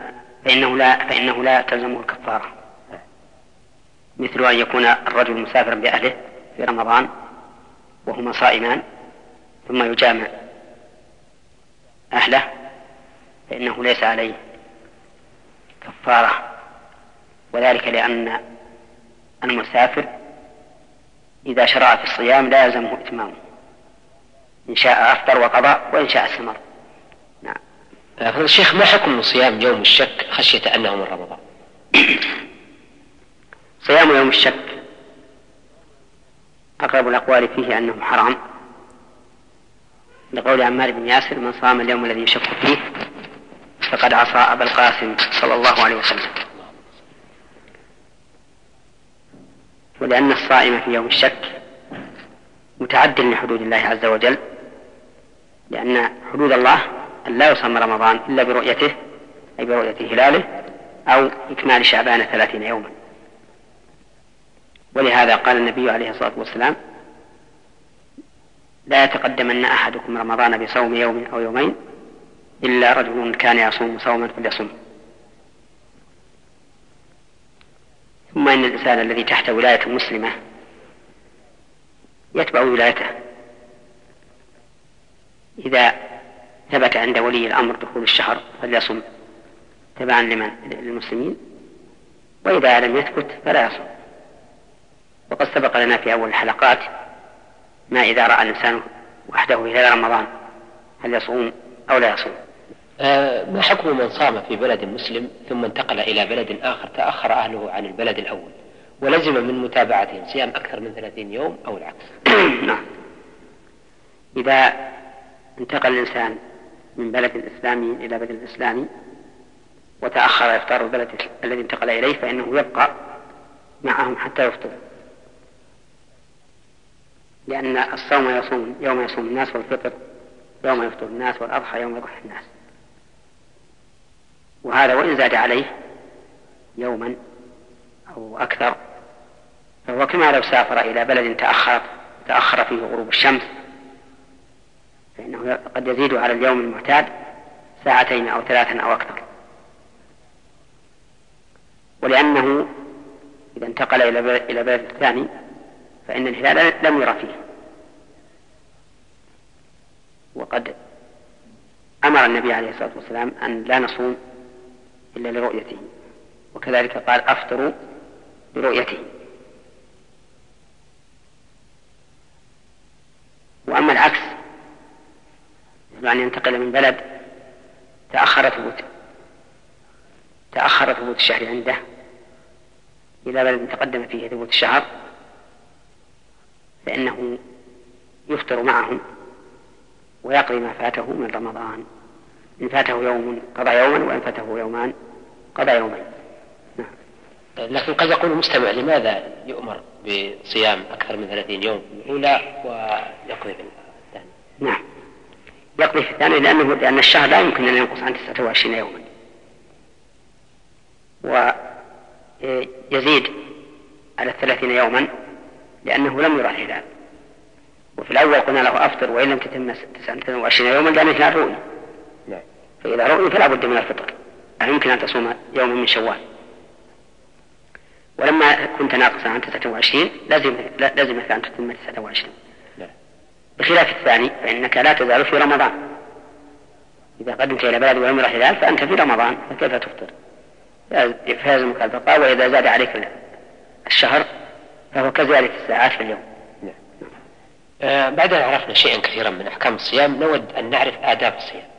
فإنه لا فإنه لا تلزمه الكفارة. مثل أن يكون الرجل مسافرا بأهله في رمضان وهما صائمان ثم يجامع أهله فإنه ليس عليه كفارة. وذلك لأن المسافر إذا شرع في الصيام لا يلزمه إتمامه. إن شاء أفطر وقضى وإن شاء استمر. نعم. فضل الشيخ ما حكم صيام يوم الشك خشية أنه من رمضان؟ صيام يوم الشك. أقرب الأقوال فيه أنه حرام. لقول عمار بن ياسر من صام اليوم الذي يشك فيه فقد عصى أبا القاسم صلى الله عليه وسلم. ولأن الصائم في يوم الشك متعد لحدود الله عز وجل لأن حدود الله أن لا يصام رمضان إلا برؤيته أي برؤية هلاله أو إكمال شعبان ثلاثين يوما. ولهذا قال النبي عليه الصلاة والسلام لا يتقدمن أحدكم رمضان بصوم يوم أو يومين إلا رجل كان يصوم صوما فليصم. ثم إن الإنسان الذي تحت ولاية مسلمة يتبع ولايته. إذا ثبت عند ولي الأمر دخول الشهر فليصم تبعا لمن؟ للمسلمين. وإذا لم يثبت فلا يصم. وقد سبق لنا في أول الحلقات ما إذا رأى الإنسان وحده هلال رمضان هل يصوم أو لا يصوم. ما حكم من صام في بلد مسلم ثم انتقل إلى بلد آخر تأخر أهله عن البلد الأول؟ ولزم من متابعتهم صيام أكثر من ثلاثين يوم أو العكس؟ نعم. إذا انتقل الإنسان من بلد إسلامي إلى بلد إسلامي وتأخر إفطار البلد الذي انتقل إليه فإنه يبقى معهم حتى يفطر. لأن الصوم يصوم يوم يصوم الناس والفطر يوم يفطر الناس والأضحى يوم يضحي الناس. وهذا وإن زاد عليه يوما أو أكثر فهو كما لو سافر إلى بلد تأخر تأخر فيه غروب الشمس فإنه قد يزيد على اليوم المعتاد ساعتين أو ثلاثا أو أكثر. ولأنه إذا انتقل إلى بلد ثاني فإن الهلال لم يرى فيه. وقد أمر النبي عليه الصلاة والسلام أن لا نصوم إلا لرؤيته وكذلك قال أفطروا لرؤيته وأما العكس أن ينتقل من بلد تأخر ثبوت تأخر ثبوت الشهر عنده إلى بلد تقدم فيه ثبوت الشهر فإنه يفطر معهم ويقضي ما فاته من رمضان. إن فاته يوم قضى يوما وإن فاته يومان قضى يومين. نعم. لكن قد يقول المستمع لماذا يؤمر بصيام أكثر من ثلاثين يوم؟ الأولى ويقضي في الثاني نعم. يقضي في الثاني لأنه لأن الشهر لا يمكن أن ينقص عن 29 يوما. ويزيد على الثلاثين يوما لأنه لم يرى الهلال وفي الأول قلنا له أفطر وإن لم تتم 29 يوما لأن الهلال رؤي نعم. فإذا رؤي فلا بد من الفطر لا يمكن أن تصوم يوما من شوال ولما كنت ناقصا عن 29 لازم لازمك أن تتم 29 نعم. بخلاف الثاني فإنك لا تزال في رمضان إذا قدمت إلى بلد ولم يرى الهلال فأنت في رمضان فكيف تفطر؟ فيلزمك البقاء وإذا زاد عليك الشهر فهو كزيادة الساعات في اليوم. آه بعد أن عرفنا شيئا كثيرا من أحكام الصيام نود أن نعرف آداب الصيام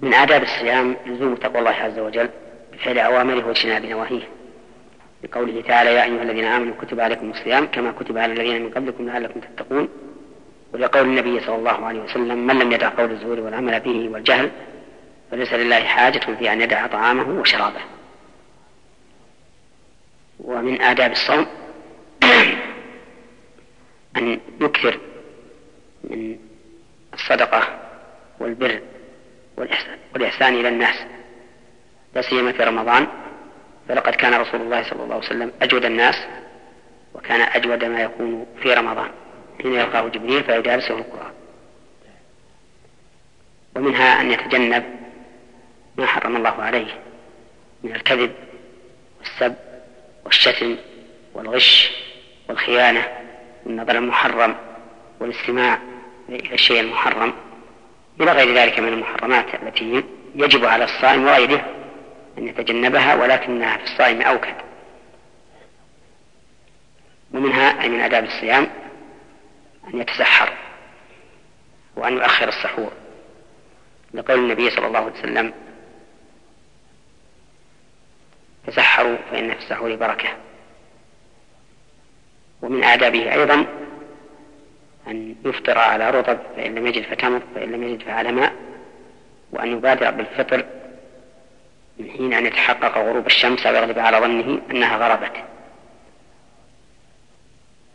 من آداب الصيام لزوم تقوى الله عز وجل بفعل أوامره واجتناب نواهيه. لقوله تعالى يا أيها الذين آمنوا كتب عليكم الصيام كما كتب على الذين من قبلكم لعلكم تتقون ولقول النبي صلى الله عليه وسلم من لم يدع قول الزور والعمل به والجهل فليس لله حاجة في أن يدع طعامه وشرابه ومن آداب الصوم أن يكثر من الصدقة والبر والإحسان, والإحسان إلى الناس. لا سيما في رمضان فلقد كان رسول الله صلى الله عليه وسلم أجود الناس وكان أجود ما يكون في رمضان. حين يلقاه جبريل فيدارسه القرآن. ومنها أن يتجنب ما حرم الله عليه من الكذب والسب والشتم والغش والخيانة والنظر المحرم والاستماع إلى الشيء المحرم. إلى غير ذلك من المحرمات التي يجب على الصائم وغيره أن يتجنبها ولكنها في الصائم أوكد. ومنها أي من آداب الصيام أن يتسحر وأن يؤخر السحور. لقول النبي صلى الله عليه وسلم تسحروا فإن في السحور بركة. ومن آدابه أيضا أن يفطر على رطب فإن لم يجد فتمر فإن لم يجد فعلى ماء وأن يبادر بالفطر من حين أن يتحقق غروب الشمس أو يغلب على ظنه أنها غربت.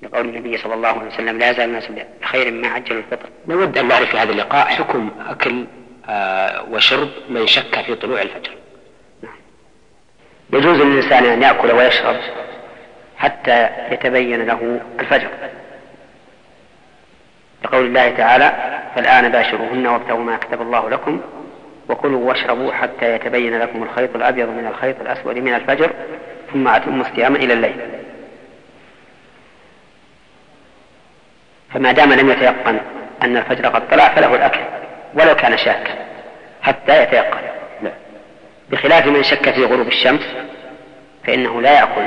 لقول النبي صلى الله عليه وسلم لا يزال الناس بخير ما عجلوا الفطر. نود أن نعرف في هذا اللقاء حكم أكل آه وشرب من شك في طلوع الفجر. نعم. يجوز للإنسان أن يأكل ويشرب حتى يتبين له الفجر. لقول الله تعالى فالآن باشروهن وابتغوا ما كتب الله لكم وكلوا واشربوا حتى يتبين لكم الخيط الأبيض من الخيط الأسود من الفجر ثم أتموا الصيام إلى الليل. فما دام لم يتيقن أن الفجر قد طلع فله الأكل ولو كان شاكا حتى يتيقن. بخلاف من شك في غروب الشمس فإنه لا يأكل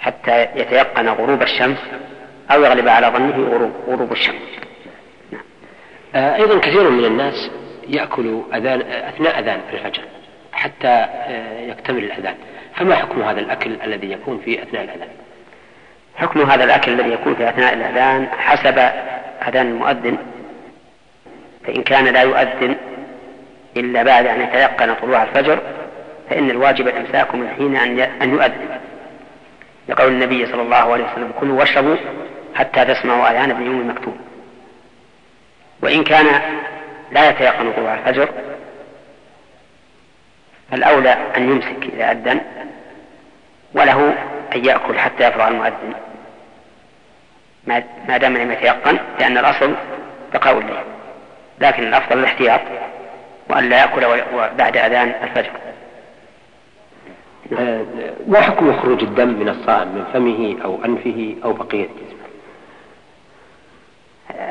حتى يتيقن غروب الشمس أو يغلب على ظنه غروب, غروب الشمس. نعم. أيضا كثير من الناس يأكل أذان أثناء أذان الفجر حتى آه، يكتمل الأذان. فما حكم هذا الأكل الذي يكون في أثناء الأذان؟ حكم هذا الأكل الذي يكون في أثناء الأذان حسب أذان المؤذن. فإن كان لا يؤذن إلا بعد أن يتيقن طلوع الفجر فإن الواجب الإمساك من حين أن يؤذن. لقول النبي صلى الله عليه وسلم كلوا واشربوا حتى تسمعوا أذان ابن يوم المكتوب وإن كان لا يتيقن طلوع الفجر فالأولى أن يمسك إذا أذن وله أن يأكل حتى يفرغ المؤذن. ما دام لم يتيقن لأن الأصل بقاء الليل لكن الأفضل الاحتياط وأن لا يأكل بعد أذان الفجر. آه، ما حكم خروج الدم من الصائم من فمه أو أنفه أو بقية؟ جسمه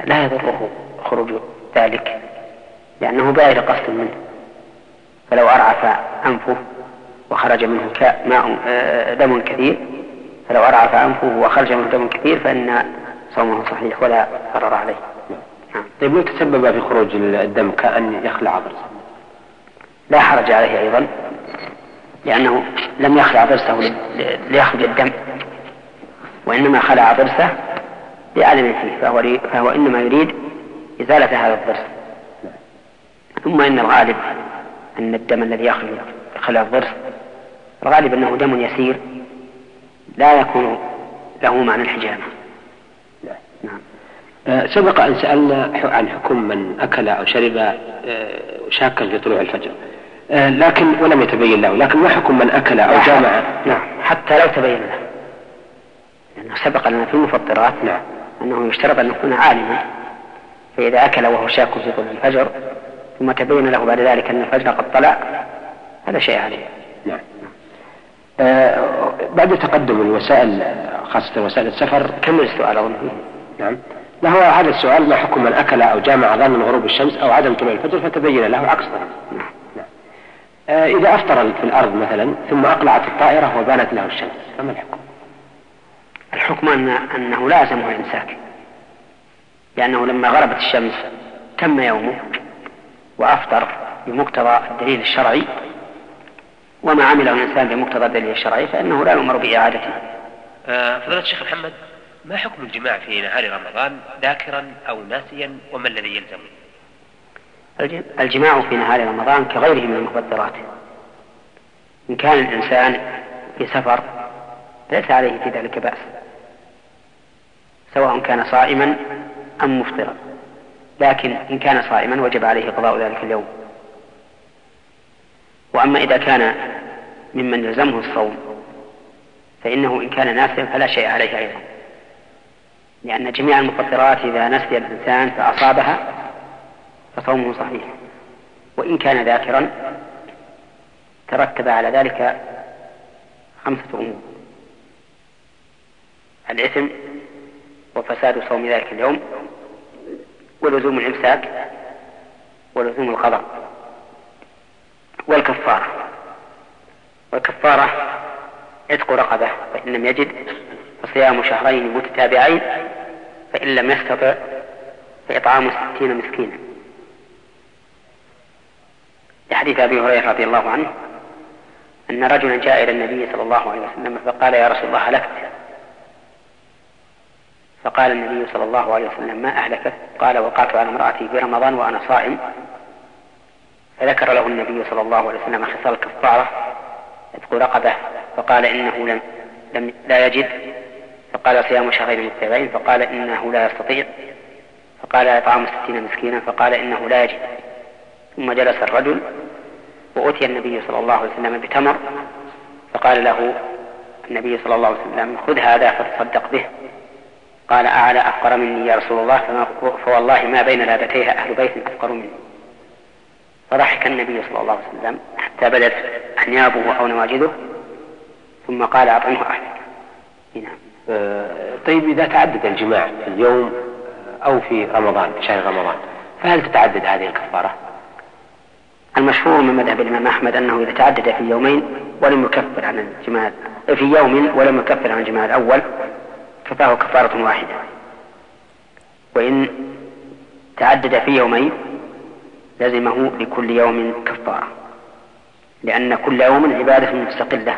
لا يضره خروج ذلك لأنه بغير قصد منه. فلو أرعف أنفه وخرج منه ماء آه، دم كثير فلو أرعف أنفه وخرج منه دم كثير فإن صومه صحيح ولا ضرر عليه. نعم. طيب لو تسبب في خروج الدم كأن يخلع ضرسه؟ لا حرج عليه أيضا لأنه لم يخلع ضرسه ليخرج الدم وإنما خلع ضرسه لعدم فيه فهو, فهو إنما يريد إزالة هذا الضرس ثم إن الغالب أن الدم الذي يخرج خلع الضرس الغالب أنه دم يسير لا يكون له معنى الحجامة نعم. آه، سبق أن سألنا عن حكم من أكل أو شرب آه، شاكا في طلوع الفجر. آه، لكن ولم يتبين له. لكن ما حكم من أكل أو جامع نعم. حتى لو تبين له. لأنه سبق لنا في المفطرات. نعم. أنه يشترط أن يكون عالما فإذا أكل وهو شاك في طلوع الفجر ثم تبين له بعد ذلك أن الفجر قد طلع هذا شيء عليه نعم آه بعد تقدم الوسائل خاصة وسائل السفر كمل السؤال أظن نعم هو هذا السؤال ما حكم من أكل أو جامع ظن غروب الشمس أو عدم طلوع الفجر فتبين له عكس نعم. نعم. آه إذا أفطر في الأرض مثلا ثم أقلعت الطائرة وبانت له الشمس فما الحكم؟ الحكم أن أنه لازمه الإمساك. لأنه لما غربت الشمس تم يومه وأفطر بمقتضى الدليل الشرعي. وما عمله الإنسان بمقتضى الدليل الشرعي فإنه لا يؤمر بإعادته. آه فضيلة الشيخ محمد ما حكم الجماع في نهار رمضان ذاكرا أو ناسيا وما الذي يلزم الجماع في نهار رمضان كغيره من المفطرات إن كان الإنسان في سفر ليس عليه في ذلك بأس. سواء كان صائما أم مفطرا. لكن إن كان صائما وجب عليه قضاء ذلك اليوم. وأما إذا كان ممن يلزمه الصوم فإنه إن كان ناسيا فلا شيء عليه أيضا. لأن جميع المفطرات إذا نسي الإنسان فأصابها فصومه صحيح. وإن كان ذاكرا ترتب على ذلك خمسة أمور. الإثم وفساد صوم ذلك اليوم ولزوم الإمساك ولزوم القضاء. والكفارة. والكفارة عتق رقبة فإن لم يجد فصيام شهرين متتابعين فإن لم يستطع فإطعام ستين مسكينا. لحديث أبي هريرة رضي الله عنه أن رجلا جاء إلى النبي صلى الله عليه وسلم فقال يا رسول الله هلكت فقال النبي صلى الله عليه وسلم ما أهلكت قال وقعت على امرأتي في رمضان وأنا صائم. فذكر له النبي صلى الله عليه وسلم خصال الكفارة عتق رقبة فقال إنه لم, لم لا يجد. فقال صيام شهرين متبعين فقال إنه لا يستطيع. فقال إطعام ستين مسكينا. فقال إنه لا يجد. ثم جلس الرجل وأتي النبي صلى الله عليه وسلم بتمر فقال له النبي صلى الله عليه وسلم خذ هذا فتصدق به. قال أعلى أفقر مني يا رسول الله فما فوالله ما بين لابتيها أهل بيت أفقر مني. فضحك النبي صلى الله عليه وسلم حتى بدت أنيابه أو نواجذه ثم قال أطعمه أهلك. نعم. آه، طيب إذا تعدد الجماع في اليوم أو في رمضان في شهر رمضان فهل تتعدد هذه الكفارة؟ المشهور من مذهب الإمام أحمد أنه إذا تعدد في يومين ولم يكفر عن الجماع في يوم ولم يكفر عن الجماع الأول كفاه كفارة واحدة. وإن تعدد في يومين لزمه لكل يوم كفارة. لأن كل يوم عبادة مستقلة.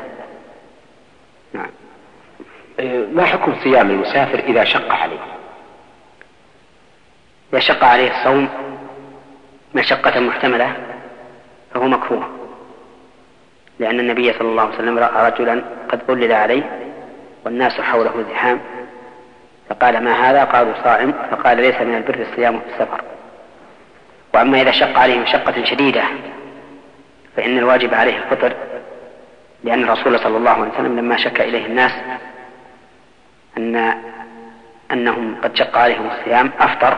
نعم. ما حكم صيام المسافر إذا شق عليه؟ إذا شق عليه الصوم مشقة محتملة فهو مكروه. لأن النبي صلى الله عليه وسلم رأى رجلا قد ظلل عليه والناس حوله زحام. فقال ما هذا؟ قالوا صائم. فقال ليس من البر الصيام في السفر. وأما إذا شق عليه مشقة شديدة فإن الواجب عليه الفطر لأن الرسول صلى الله عليه وسلم لما شك إليه الناس أن أنهم قد شق عليهم الصيام أفطر.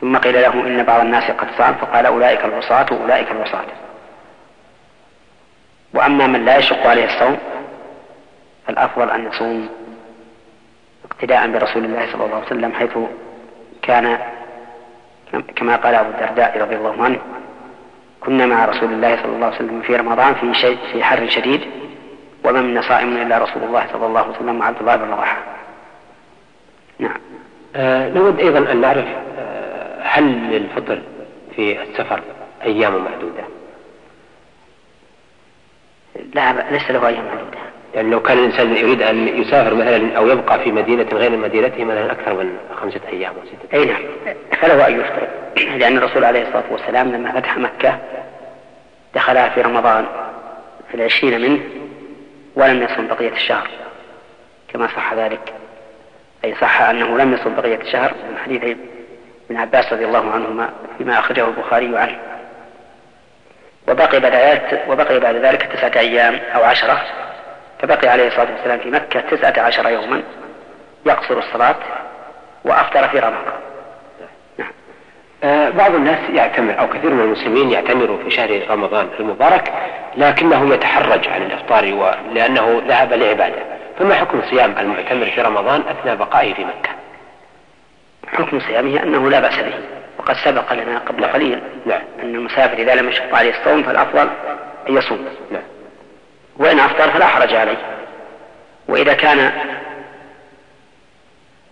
ثم قيل له إن بعض الناس قد صام فقال أولئك العصاة وأولئك العصاة. وأما من لا يشق عليه الصوم فالأفضل أن يصوم. اقتداء برسول الله صلى الله عليه وسلم حيث كان كما قال أبو الدرداء رضي الله عنه كنا مع رسول الله صلى الله عليه وسلم في رمضان في شيء في حر شديد وما منا صائم إلا رسول الله صلى الله عليه وسلم وعبد الله بن رواحة. نعم. آه نود أيضا أن نعرف آه هل للفطر في السفر أيام معدودة لا ليس له أيام معدودة يعني لو كان الإنسان يريد أن يسافر مثلا أو يبقى في مدينة غير مدينته مثلا أكثر من خمسة أيام أو ستة أي نعم. فله أن يفطر. لأن الرسول عليه الصلاة والسلام لما فتح مكة دخلها في رمضان في العشرين منه ولم يصم بقية الشهر. كما صح ذلك. أي صح أنه لم يصم بقية الشهر من حديث ابن عباس رضي الله عنهما فيما أخرجه البخاري عنه. وبقي بعد ذلك وبقي بعد ذلك تسعة أيام أو عشرة فبقي عليه الصلاة والسلام في مكة تسعة عشر يوما يقصر الصلاة وأفطر في رمضان نعم. آه بعض الناس يعتمر أو كثير من المسلمين يعتمروا في شهر رمضان المبارك لكنه يتحرج عن الإفطار لأنه ذهب لعبادة فما حكم صيام المعتمر في رمضان أثناء بقائه في مكة حكم صيامه أنه لا بأس به وقد سبق لنا قبل نعم. قليل نعم. أن المسافر إذا لم يشق عليه الصوم فالأفضل أن يصوم نعم. وإن أفطر فلا حرج عليه. وإذا كان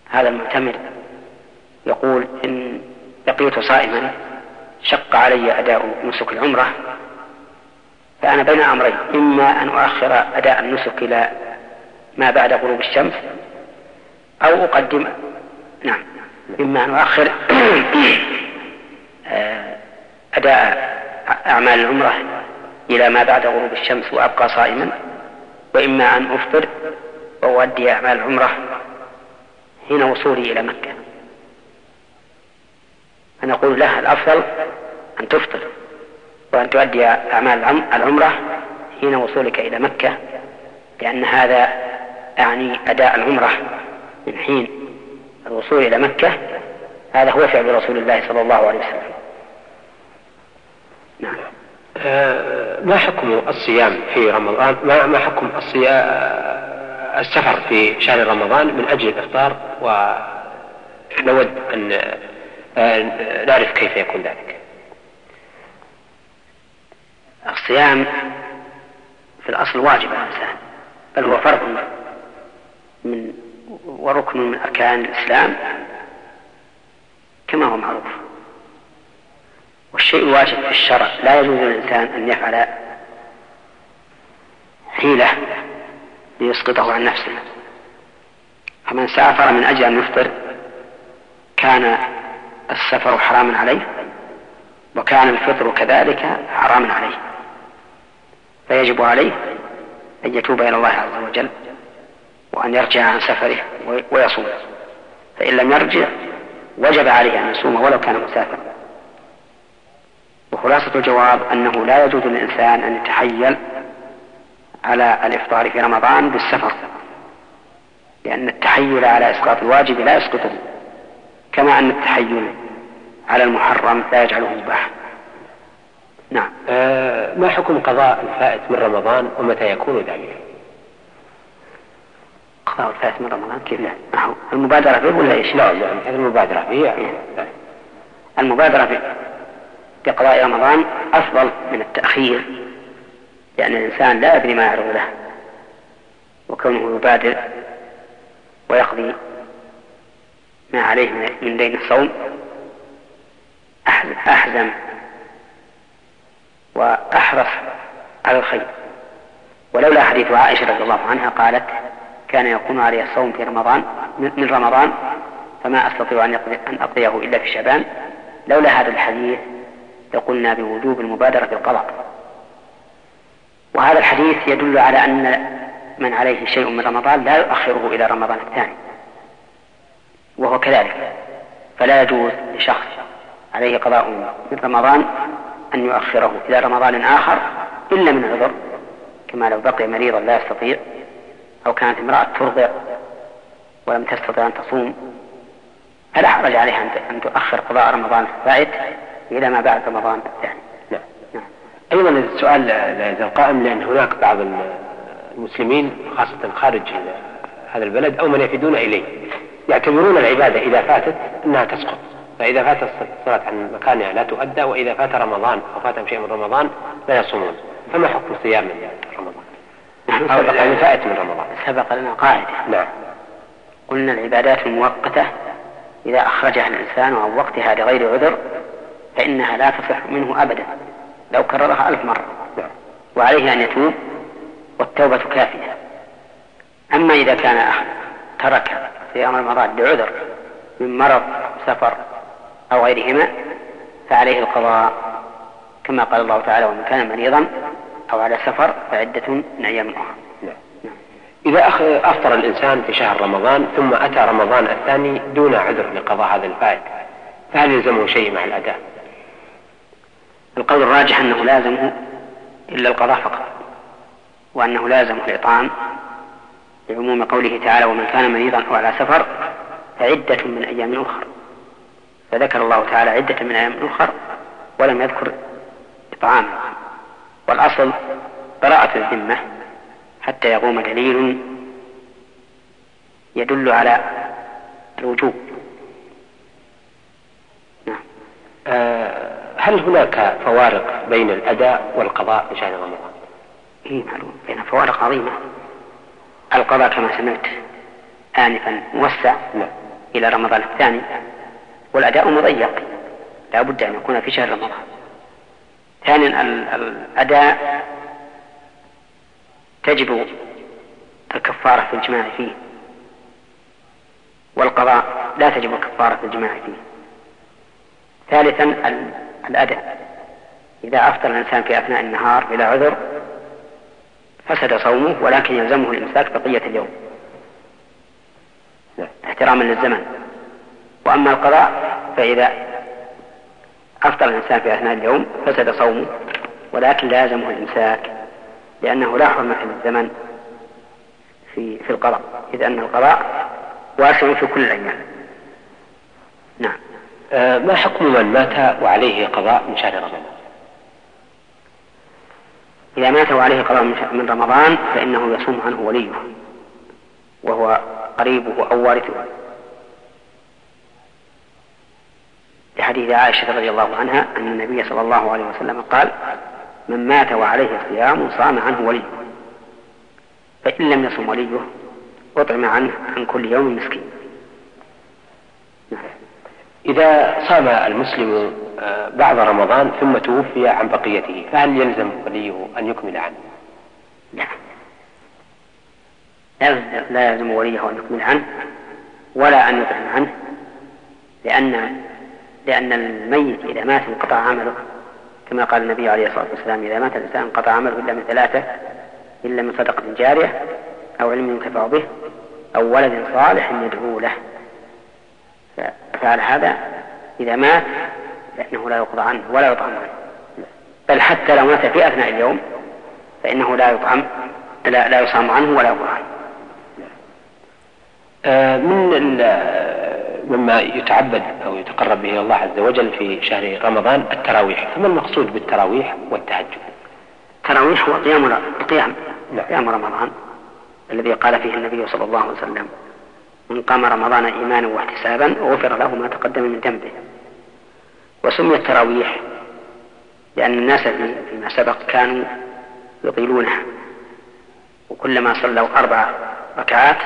هذا المعتمر يقول إن بقيت صائما شق علي أداء نسك العمرة فأنا بين أمرين إما أن أؤخر أداء النسك إلى ما بعد غروب الشمس أو أقدم نعم إما أن أؤخر أداء أعمال العمرة إلى ما بعد غروب الشمس وأبقى صائما وإما أن أفطر وأؤدي أعمال العمرة حين وصولي إلى مكة. فنقول له الأفضل أن تفطر وأن تؤدي أعمال العمرة حين وصولك إلى مكة لأن هذا أعني أداء العمرة من حين الوصول إلى مكة. هذا هو فعل رسول الله صلى الله عليه وسلم. نعم. ما حكم الصيام في رمضان؟ ما ما حكم الصيام السفر في شهر رمضان من أجل الإفطار؟ ونود أن نعرف كيف يكون ذلك. الصيام في الأصل واجب على الإنسان بل هو فرض من وركن من أركان الإسلام كما هو معروف. والشيء الواجب في الشرع لا يجوز للإنسان أن يفعل حيلة ليسقطه عن نفسه. فمن سافر من أجل أن يفطر كان السفر حراما عليه وكان الفطر كذلك حراما عليه. فيجب عليه أن يتوب إلى الله عز وجل وأن يرجع عن سفره ويصوم. فإن لم يرجع وجب عليه أن يصوم ولو كان مسافرا. وخلاصة الجواب أنه لا يجوز للإنسان أن يتحيل على الإفطار في رمضان بالسفر لأن التحيل على إسقاط الواجب لا يسقطه كما أن التحيل على المحرم لا يجعله مباحا نعم آه ما حكم قضاء الفائت من رمضان ومتى يكون ذلك؟ قضاء الفائت من رمضان كيف لا؟ المبادرة به ولا إيش؟ نعم نعم المبادرة به يعني. المبادرة به بقضاء رمضان أفضل من التأخير لأن الإنسان لا يدري ما يعرض له وكونه يبادر ويقضي ما عليه من دين الصوم أحزم وأحرص على الخير. ولولا حديث عائشة رضي الله عنها قالت كان يكون علي الصوم في رمضان من رمضان فما أستطيع أن أقضيه إلا في شعبان. لولا هذا الحديث لقلنا بوجوب المبادرة بالقضاء وهذا الحديث يدل على أن من عليه شيء من رمضان لا يؤخره إلى رمضان الثاني. وهو كذلك. فلا يجوز لشخص عليه قضاء من رمضان أن يؤخره إلى رمضان آخر إلا من عذر كما لو بقي مريضا لا يستطيع أو كانت امرأة ترضع ولم تستطع أن تصوم فلا حرج عليها أن تؤخر قضاء رمضان الفائت إلى ما بعد رمضان الثاني نعم. نعم. أيضا السؤال لا يزال قائم لأن هناك بعض المسلمين خاصة خارج هذا البلد أو من يفدون إليه يعتبرون العبادة إذا فاتت أنها تسقط فإذا فاتت الصلاة عن مكانها لا تؤدى وإذا فات رمضان أو فاتهم شيء من رمضان لا يصومون فما حكم صيام من رمضان؟ أو يعني فائت من رمضان سبق لنا قاعدة نعم قلنا العبادات المؤقتة إذا أخرجها الإنسان عن وقتها لغير عذر فإنها لا تصح منه أبدا لو كررها ألف مرة. وعليه أن يتوب والتوبة كافية أما إذا كان ترك صيام رمضان لعذر من مرض سفر أو غيرهما فعليه القضاء كما قال الله تعالى ومن كان مريضا أو على سفر فعدة من أيام أخرى. إذا أفطر الإنسان في شهر رمضان ثم أتى رمضان الثاني دون عذر لقضاء هذا الفائت فهل يلزمه شيء مع الأداء؟ القول الراجح أنه لازمه إلا القضاء فقط وأنه لازمه الإطعام لعموم قوله تعالى ومن كان مريضا أو على سفر فعدة من أيام أخر. فذكر الله تعالى عدة من أيام أخر ولم يذكر إطعام. والأصل براءة الذمة حتى يقوم دليل يدل على الوجوب. نعم. آه هل هناك فوارق بين الأداء والقضاء في شهر رمضان؟ إيه معلوم. بين فوارق عظيمة. القضاء كما سمعت آنفا موسع نعم. إلى رمضان الثاني والأداء مضيق. لا بد أن يكون في شهر رمضان. ثانيا الأداء تجب الكفارة في الجماع فيه. والقضاء لا تجب الكفارة في الجماع فيه. ثالثا الأداء إذا أفطر الإنسان في أثناء النهار بلا عذر فسد صومه ولكن يلزمه الإمساك بقية اليوم. احتراما للزمن. وأما القضاء فإذا أفطر الإنسان في أثناء اليوم فسد صومه ولكن لازمه الإمساك لأنه لا حرمة للزمن في في القضاء إذ أن القضاء واسع في كل الأيام. نعم. ما حكم من مات وعليه قضاء من شهر رمضان؟ إذا مات وعليه قضاء من رمضان فإنه يصوم عنه وليه وهو قريبه أو وارثه لحديث عائشة رضي الله عنها أن النبي صلى الله عليه وسلم قال من مات وعليه صيام صام عنه وليه فإن لم يصم وليه أطعم عنه عن كل يوم مسكين إذا صام المسلم آه، بعد رمضان ثم توفي عن بقيته فهل يلزم وليه أن يكمل عنه؟ لا لا يلزم وليه أن يكمل عنه ولا أن يطعم عنه لأن لأن الميت إذا مات انقطع عمله كما قال النبي عليه الصلاة والسلام إذا مات الإنسان انقطع عمله إلا من ثلاثة إلا من صدقة جارية أو علم ينتفع به أو ولد صالح يدعو له فعل هذا إذا مات فإنه لا يقضى عنه ولا يطعم عنه. بل حتى لو مات في أثناء اليوم فإنه لا يطعم لا, لا يصام عنه ولا يقضى عنه. آه، من مما يتعبد أو يتقرب به الله عز وجل في شهر رمضان التراويح. فما المقصود بالتراويح والتهجد؟ التراويح هو قيام قيام نعم. قيام رمضان الذي قال فيه النبي صلى الله عليه وسلم من قام رمضان إيمانا واحتسابا غفر له ما تقدم من ذنبه. وسمي التراويح لأن الناس فيما سبق كانوا يطيلونها. وكلما صلوا أربع ركعات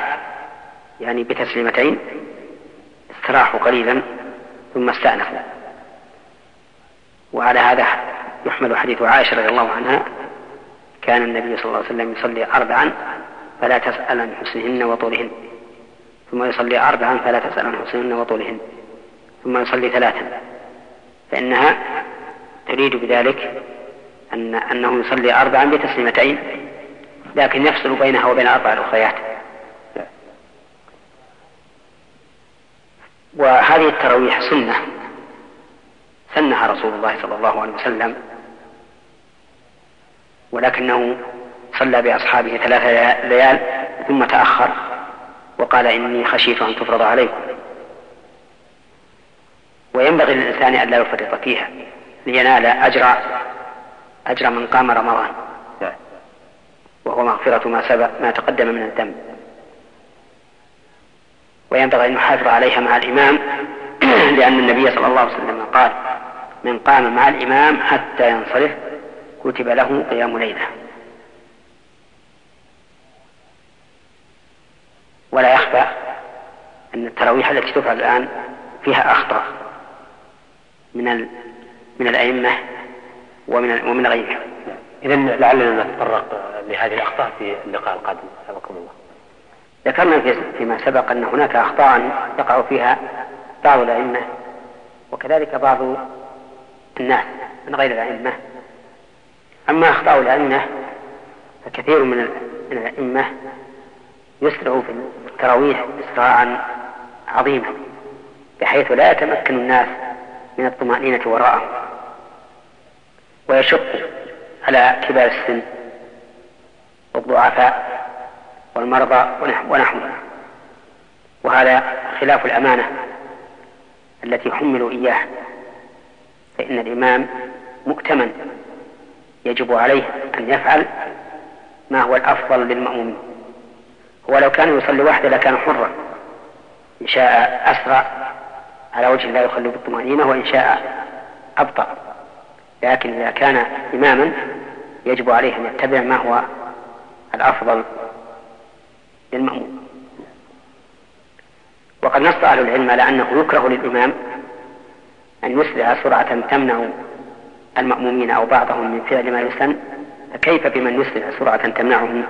يعني بتسليمتين استراحوا قليلا ثم استأنفوا. وعلى هذا يحمل حديث عائشة رضي الله عنها كان النبي صلى الله عليه وسلم يصلي أربعا فلا تسأل عن حسنهن وطولهن. ثم يصلي أربعا فلا تسأل عن حسنهن وطولهن ثم يصلي ثلاثا. فإنها تريد بذلك أن أنه يصلي أربعا بتسليمتين لكن يفصل بينها وبين أربع الأخريات. وهذه التراويح سنة. سنها رسول الله صلى الله عليه وسلم. ولكنه صلى بأصحابه ثلاث ليال ثم تأخر. وقال إني خشيت أن تفرض عليكم. وينبغي للإنسان أن لا يفرط فيها لينال أجر أجر من قام رمضان. وهو مغفرة ما سبق ما تقدم من الذنب. وينبغي أن يحافظ عليها مع الإمام لأن النبي صلى الله عليه وسلم قال من قام مع الإمام حتى ينصرف كتب له قيام ليلة. ولا يخفى أن التراويح التي تفعل الآن فيها أخطاء من من الأئمة ومن ومن غيرهم. إذا لعلنا نتطرق لهذه الأخطاء في اللقاء القادم حفظكم الله. ذكرنا في فيما سبق أن هناك أخطاء يقع فيها بعض الأئمة وكذلك بعض الناس من غير الأئمة أما أخطاء الأئمة فكثير من من الأئمة يسرع في التراويح إسراعا عظيما بحيث لا يتمكن الناس من الطمأنينة وراءه. ويشق على كبار السن والضعفاء والمرضى ونحوهم وهذا خلاف الأمانة التي حملوا إياه فإن الإمام مؤتمن يجب عليه أن يفعل ما هو الأفضل للمأمومين. ولو كان يصلي وحده لكان حرا. إن شاء أسرع على وجه لا يخلو بالطمأنينة وإن شاء أبطأ. لكن إذا كان إماما يجب عليه أن يتبع ما هو الأفضل للمأموم. وقد نص أهل العلم على أنه يكره للإمام أن يسرع سرعة تمنع المأمومين أو بعضهم من فعل ما يسن. فكيف بمن يسرع سرعة تمنعهم؟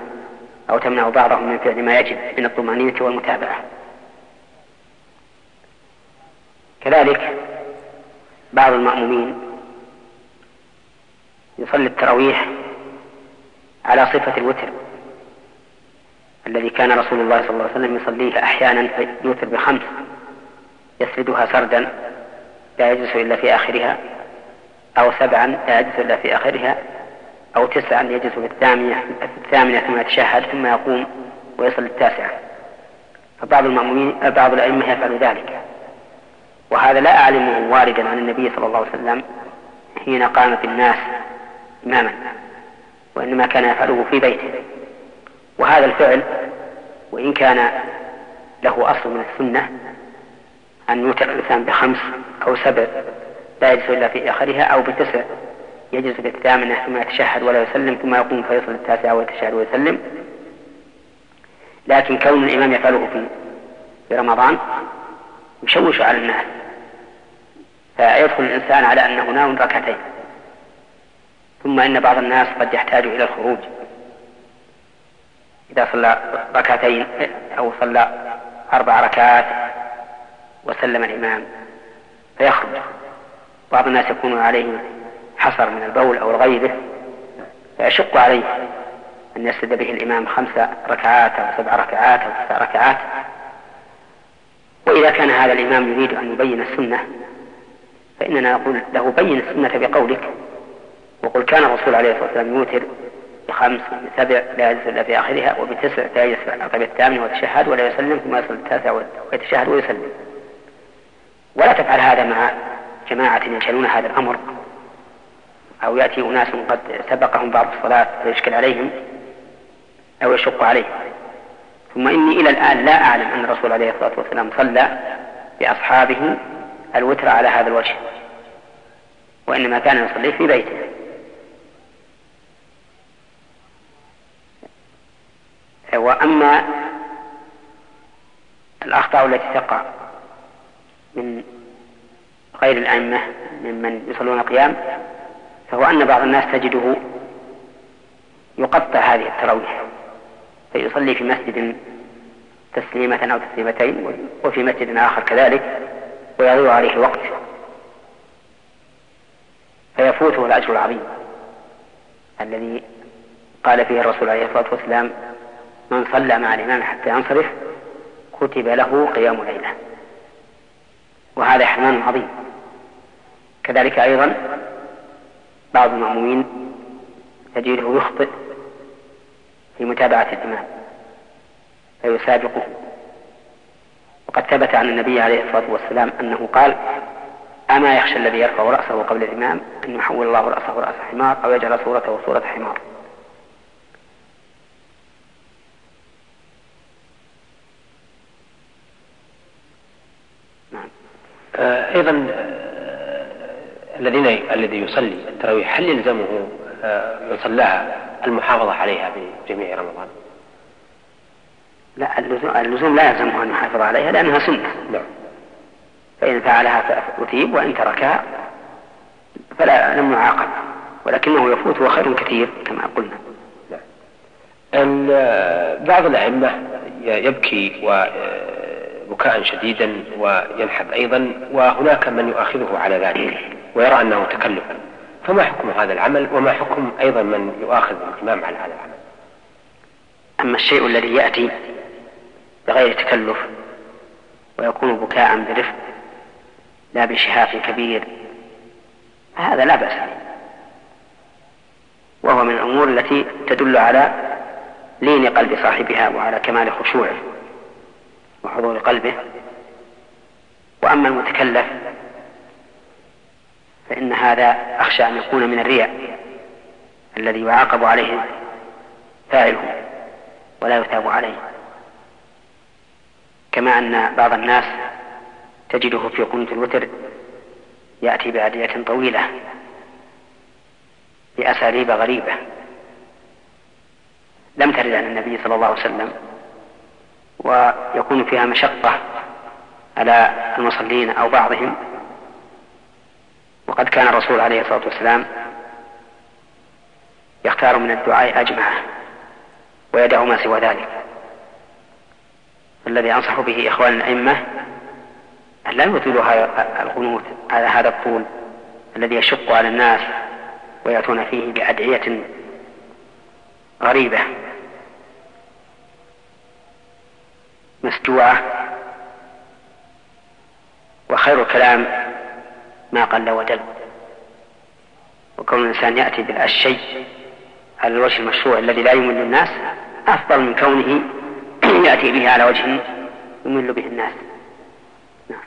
أو تمنع بعضهم من فعل ما يجب من الطمأنينة والمتابعة. كذلك بعض المأمومين يصلي التراويح على صفة الوتر الذي كان رسول الله صلى الله عليه وسلم يصليه أحيانا فيوتر بخمس يسردها سردا لا يجلس إلا في آخرها أو سبعا لا يجلس إلا في آخرها أو تسعا يجلس في الثامنة الثامنة ثم يتشهد ثم يقوم ويصل التاسعة. فبعض المأمومين بعض الأئمة يفعل ذلك. وهذا لا أعلمه واردا عن النبي صلى الله عليه وسلم حين قام في الناس إماما وإنما كان يفعله في بيته. وهذا الفعل وإن كان له أصل من السنة أن يوتر الإنسان بخمس أو سبع لا يجلس إلا في آخرها أو بتسع. يجلس بالثامنة ثم يتشهد ولا يسلم ثم يقوم فيصل التاسعة ويتشهد ويسلم. لكن كون الإمام يفعله في في رمضان يشوش على الناس. فيدخل الإنسان على أنه نام ركعتين. ثم إن بعض الناس قد يحتاج إلى الخروج. إذا صلى ركعتين أو صلى أربع ركعات وسلم الإمام فيخرج. بعض الناس يكون عليه حصر من البول أو غيره فيشق عليه أن يسجد به الإمام خمس ركعات أو سبع ركعات أو تسع ركعات. وإذا كان هذا الإمام يريد أن يبين السنة فإننا نقول له بين السنة بقولك. وقل كان الرسول عليه الصلاة والسلام يوتر بخمس بسبع لا يجلس إلا في آخرها وبتسع لا يجلس في الثامن ويتشهد ولا يسلم ثم يصل التاسع ويتشهد ويسلم. ولا تفعل هذا مع جماعة ينشلون هذا الأمر. أو يأتي أناس قد سبقهم بعض الصلاة فيشكل عليهم أو يشق عليهم. ثم إني إلى الآن لا أعلم أن الرسول عليه الصلاة والسلام صلى بأصحابه الوتر على هذا الوجه وإنما كان يصلي في بيته. وأما الأخطاء التي تقع من غير الأئمة ممن يصلون القيام فهو أن بعض الناس تجده يقطع هذه التراويح فيصلي في مسجد تسليمة أو تسليمتين وفي مسجد آخر كذلك ويضيع عليه الوقت فيفوته الأجر العظيم الذي قال فيه الرسول عليه الصلاة والسلام من صلى مع الإمام حتى ينصرف كتب له قيام ليلة. وهذا حرمان عظيم. كذلك أيضا بعض المأمومين تجده يخطئ في متابعة الإمام فيسابقه وقد ثبت عن النبي عليه الصلاة والسلام أنه قال أما يخشى الذي يرفع رأسه قبل الإمام أن يحول الله رأسه رأس حمار أو يجعل صورته صورة حمار نعم. آه، أيضا الذين الذي يصلي التراويح هل يلزمه آه، من صلاها المحافظة عليها في جميع رمضان؟ لا اللزوم لا يلزمه أن يحافظ عليها لأنها سنة نعم فإن فعلها أثيب وإن تركها فلا لم يعاقب ولكنه يفوت وخير كثير كما قلنا نعم. بعض الأئمة يبكي وبكاء شديدا وينحب أيضا وهناك من يؤاخذه على ذلك ويرى أنه تكلف. فما حكم هذا العمل؟ وما حكم أيضا من يؤاخذ الإمام على هذا العمل؟ أما الشيء الذي يأتي بغير تكلف ويكون بكاء برفق لا بشهاق كبير هذا لا بأس به. وهو من الأمور التي تدل على لين قلب صاحبها وعلى كمال خشوعه وحضور قلبه. وأما المتكلف فإن هذا أخشى أن يكون من الرياء الذي يعاقب عليه فاعله ولا يثاب عليه. كما أن بعض الناس تجده في قنوت الوتر يأتي بأدعية طويلة بأساليب غريبة. لم ترد عن النبي صلى الله عليه وسلم ويكون فيها مشقة على المصلين أو بعضهم وقد كان الرسول عليه الصلاة والسلام يختار من الدعاء أجمعه ويدع ما سوى ذلك. الذي أنصح به إخوان الأئمة أن لا يطيلوا القنوت على هذا الطول الذي يشق على الناس ويأتون فيه بأدعية غريبة مسجوعة وخير الكلام ما قل ودل وكون الإنسان يأتي بالشيء على الوجه المشروع الذي لا يمل الناس أفضل من كونه يأتي به على وجه يمل به الناس نعم.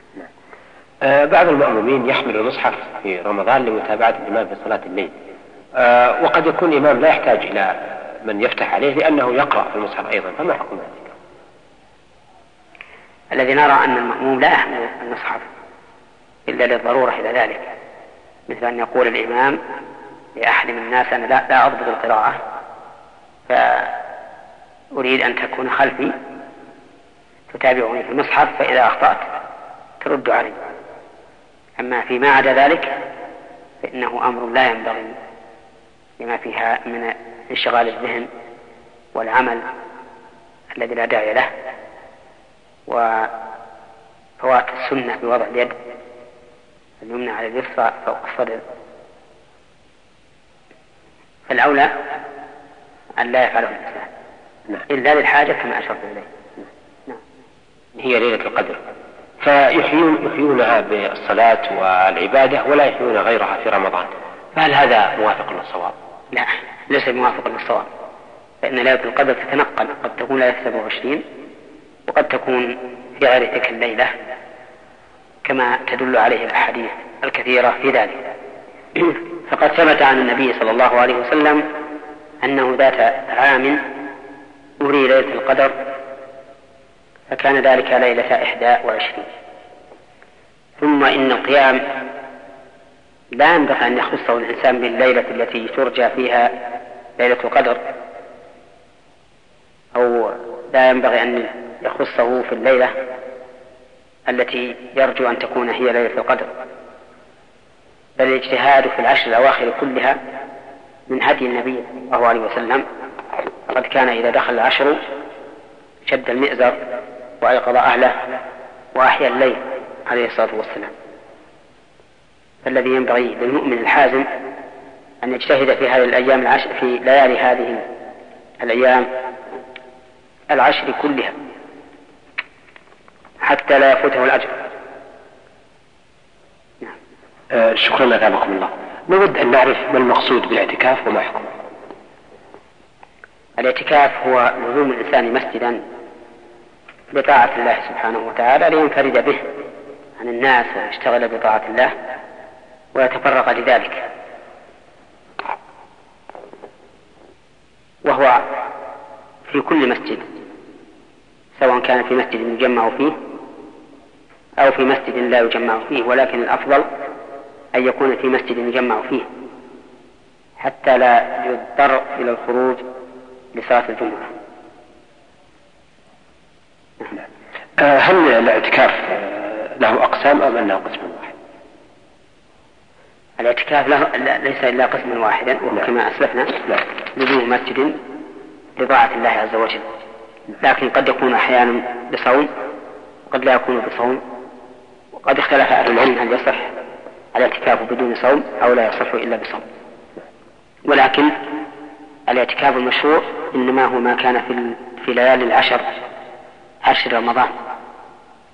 آه بعض المأمومين يحمل المصحف في رمضان لمتابعة الإمام في صلاة الليل آه وقد يكون الإمام لا يحتاج إلى من يفتح عليه لأنه يقرأ في المصحف أيضا فما حكم ذلك؟ الذي نرى أن المأموم لا يحمل المصحف إلا للضرورة إلى ذلك. مثل أن يقول الإمام لأحد من الناس أنا لا, لا أضبط القراءة فأريد أن تكون خلفي تتابعني في المصحف فإذا أخطأت ترد علي. أما فيما عدا ذلك فإنه أمر لا ينبغي لما فيها من انشغال الذهن والعمل الذي لا داعي له وفوات السنة بوضع اليد. اليمنى على اليسرى فوق الصدر فالأولى أن لا يفعله الإنسان. نعم. إلا للحاجة كما أشرت إليه. نعم. هي ليلة القدر. فيحيون يحيونها بالصلاة والعبادة ولا يحيون غيرها في رمضان. فهل هذا موافق للصواب؟ لا ليس موافق للصواب. فإن ليلة القدر تتنقل قد تكون ليلة 27 وقد تكون في غير تلك الليلة. كما تدل عليه الأحاديث الكثيرة في ذلك. فقد ثبت عن النبي صلى الله عليه وسلم أنه ذات عام أري ليلة القدر فكان ذلك ليلة إحدى وعشرين. ثم إن القيام لا ينبغي أن يخصه الإنسان بالليلة التي ترجى فيها ليلة القدر أو لا ينبغي أن يخصه في الليلة. التي يرجو أن تكون هي ليلة القدر. بل الاجتهاد في العشر الأواخر كلها من هدي النبي صلى الله عليه وسلم. فقد كان إذا دخل العشر شد المئزر وأيقظ أهله وأحيا الليل عليه الصلاة والسلام. فالذي ينبغي للمؤمن الحازم أن يجتهد في هذه الأيام العشر في ليالي هذه الأيام العشر كلها. حتى لا يفوته الأجر. نعم. آه شكرا أثابكم الله. نود أن نعرف ما المقصود بالاعتكاف وما حكمه. الاعتكاف هو لزوم الإنسان مسجدا بطاعة الله سبحانه وتعالى لينفرد به عن الناس ويشتغل بطاعة الله ويتفرغ لذلك. وهو في كل مسجد سواء كان في مسجد يجمع فيه أو في مسجد لا يجمع فيه ولكن الأفضل أن يكون في مسجد يجمع فيه حتى لا يضطر إلى الخروج لصلاة الجمعة. آه، هل الاعتكاف له أقسام أم أنه قسم واحد؟ الاعتكاف له ليس إلا قسما واحدا وهو كما أسلفنا لزوم مسجد لطاعة الله عز وجل. لكن قد يكون أحيانا بصوم وقد لا يكون بصوم. وقد اختلف أهل العلم هل يصح الاعتكاف بدون صوم أو لا يصح إلا بصوم. ولكن الاعتكاف المشروع إنما هو ما كان في في ليالي العشر عشر رمضان.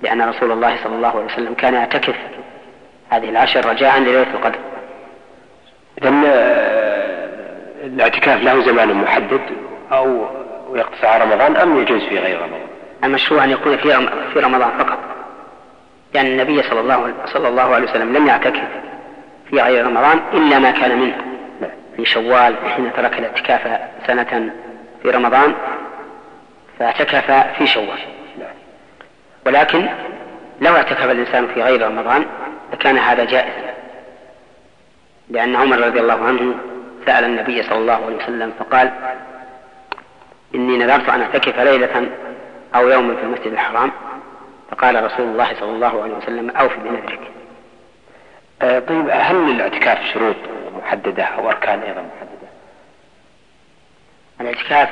لأن رسول الله صلى الله عليه وسلم كان يعتكف هذه العشر رجاء لليلة القدر. إذا آه، الاعتكاف له زمان محدد أو ويقتصر على رمضان أم يجوز في غير رمضان؟ المشروع أن يكون في في رمضان فقط. لأن النبي صلى الله صلى الله عليه وسلم لم يعتكف في غير رمضان إلا ما كان منه. في شوال حين ترك الاعتكاف سنة في رمضان فاعتكف في شوال. ولكن لو اعتكف الإنسان في غير رمضان لكان هذا جائزا لأن عمر رضي الله عنه سأل النبي صلى الله عليه وسلم فقال إني نذرت أن أعتكف ليلة أو يوما في المسجد الحرام فقال رسول الله صلى الله عليه وسلم أوف بنذرك. آه طيب هل للاعتكاف شروط محددة أو أركان أيضا محددة؟ الاعتكاف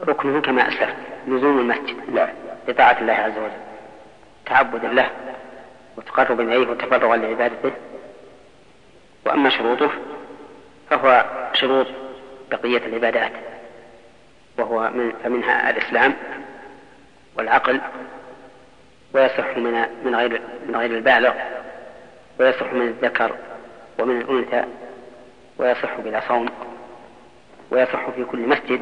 ركنه كما أسلفت لزوم المسجد نعم لطاعة الله عز وجل تعبدا له وتقربا إليه وتفرغا لعبادته. وأما شروطه فهو شروط بقية العبادات وهو من فمنها الإسلام والعقل ويصح من من غير من غير البالغ ويصح من الذكر ومن الأنثى ويصح بلا صوم ويصح في كل مسجد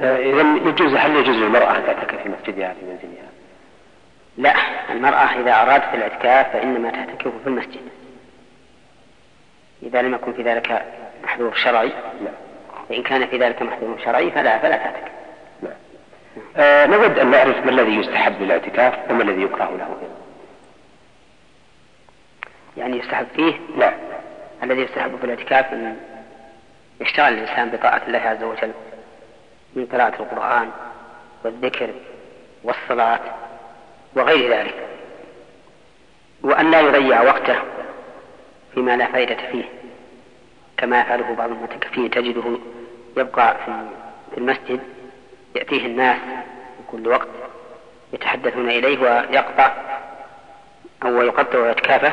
آه، إذا يجوز هل يجوز للمرأة أن تعتكف في مسجدها في منزلها؟ لا المرأة إذا أرادت الاعتكاف فإنما تعتكف في المسجد إذا لم يكن في ذلك محذور شرعي لا فإن كان في ذلك محذور شرعي فلا فلا تعتكف نعم. آه نود أن نعرف ما الذي يستحب للاعتكاف وما الذي يكره له يعني يستحب فيه؟ نعم. الذي يستحب في الاعتكاف أن يشتغل الإنسان بطاعة الله عز وجل من قراءة القرآن والذكر والصلاة وغير ذلك وأن لا يضيع وقته فيما لا فائدة فيه. كما يفعله بعض المعتكفين تجده يبقى في المسجد يأتيه الناس في كل وقت يتحدثون إليه ويقطع أو يقطع إعتكافه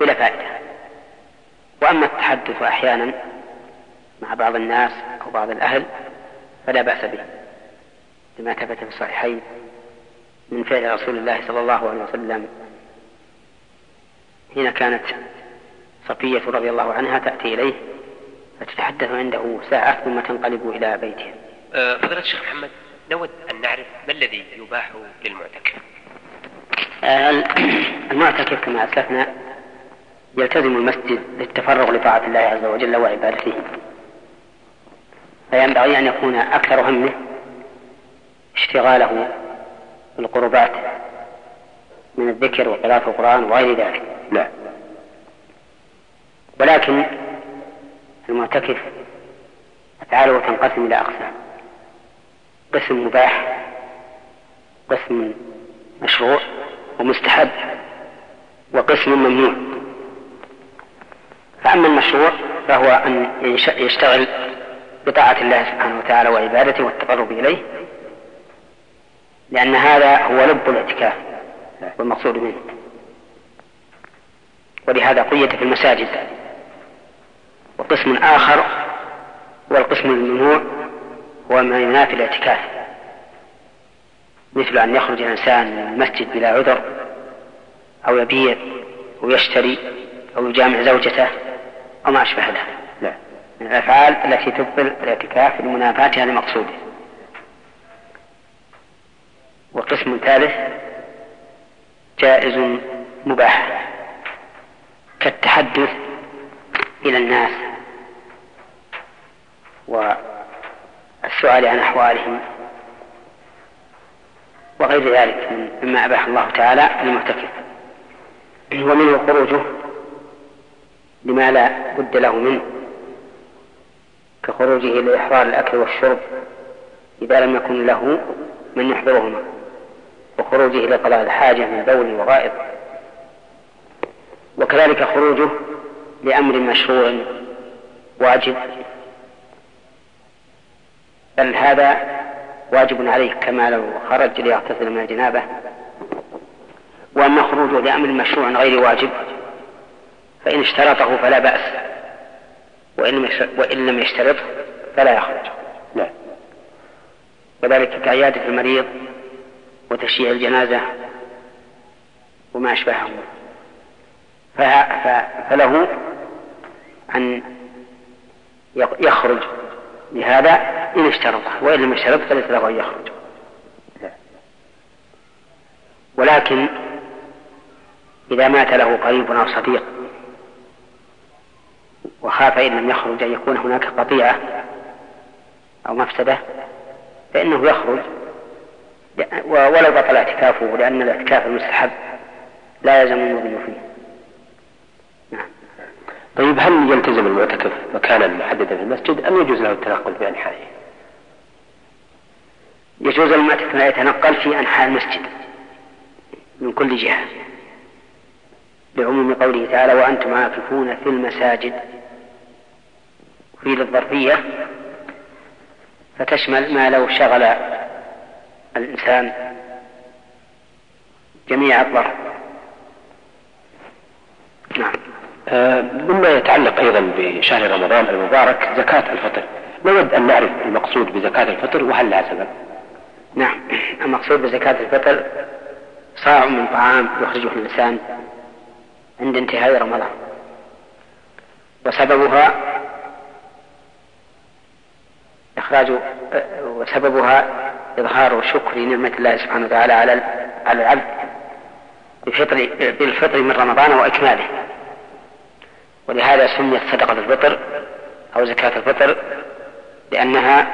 بلا فائدة. وأما التحدث أحيانا مع بعض الناس أو بعض الأهل فلا بأس به لما ثبت في الصحيحين من فعل رسول الله صلى الله عليه وسلم حين كانت صفية رضي الله عنها تأتي إليه فتتحدث عنده ساعة ثم تنقلب إلى بيته. أه فضيلة الشيخ محمد نود أن نعرف ما الذي يباح للمعتكف؟ أه المعتكف كما أسلفنا يلتزم المسجد للتفرغ لطاعة الله عز وجل وعبادته. فينبغي أن يكون أكثر همه اشتغاله بالقربات من الذكر وقراءة القرآن وغير ذلك. لا ولكن المعتكف أفعاله تنقسم إلى أقسام. قسم مباح قسم مشروع ومستحب وقسم ممنوع. فأما المشروع فهو أن يشتغل بطاعة الله سبحانه وتعالى وعبادته والتقرب إليه لأن هذا هو لب الاعتكاف والمقصود منه. ولهذا قيد في المساجد. وقسم آخر هو القسم الممنوع هو ما ينافي الاعتكاف مثل أن يخرج الإنسان من المسجد بلا عذر أو يبيع أو يشتري أو يجامع زوجته أو ما أشبه ذلك لا. من الأفعال التي تبطل الاعتكاف لمنافاتها لمقصوده وقسم ثالث جائز مباح كالتحدث إلى الناس والسؤال عن أحوالهم وغير ذلك مما أباح الله تعالى للمعتكف ومنه خروجه لما لا بد له منه كخروجه لإحضار الأكل والشرب إذا لم يكن له من يحضرهما وخروجه لقضاء الحاجة من بول وغائط وكذلك خروجه لأمر مشروع واجب بل هذا واجب عليه كما لو خرج ليغتسل من الجنابة. وأما خروجه لأمر مشروع غير واجب. فإن اشترطه فلا بأس. وإن لم يشترطه فلا يخرج. لا وذلك كعيادة المريض وتشييع الجنازة وما أشبهه فله أن يخرج لهذا إن اشترطه وإن لم يشترط فليس له أن يخرج. ولكن إذا مات له قريب أو صديق وخاف إن لم يخرج أن يكون هناك قطيعة أو مفسدة فإنه يخرج. ولو بطل اعتكافه لأن الاعتكاف المستحب لا يلزم المضي فيه. طيب هل يلتزم المعتكف مكانا محددا في المسجد أم يجوز له التنقل في أنحائه؟ يجوز للمعتكف أن يتنقل في أنحاء المسجد من كل جهة لعموم قوله تعالى وأنتم عاكفون في المساجد في للظرفية فتشمل ما لو شغل الإنسان جميع الظرف نعم آه مما يتعلق أيضا بشهر رمضان المبارك زكاة الفطر. نود أن نعرف المقصود بزكاة الفطر وهل لها سبب؟ نعم. المقصود بزكاة الفطر صاع من طعام يخرجه الإنسان عند انتهاء رمضان. وسببها إخراج وسببها إظهار شكر نعمة الله سبحانه وتعالى على على العبد بفطر بالفطر من رمضان وإكماله. ولهذا سميت صدقة الفطر أو زكاة الفطر لأنها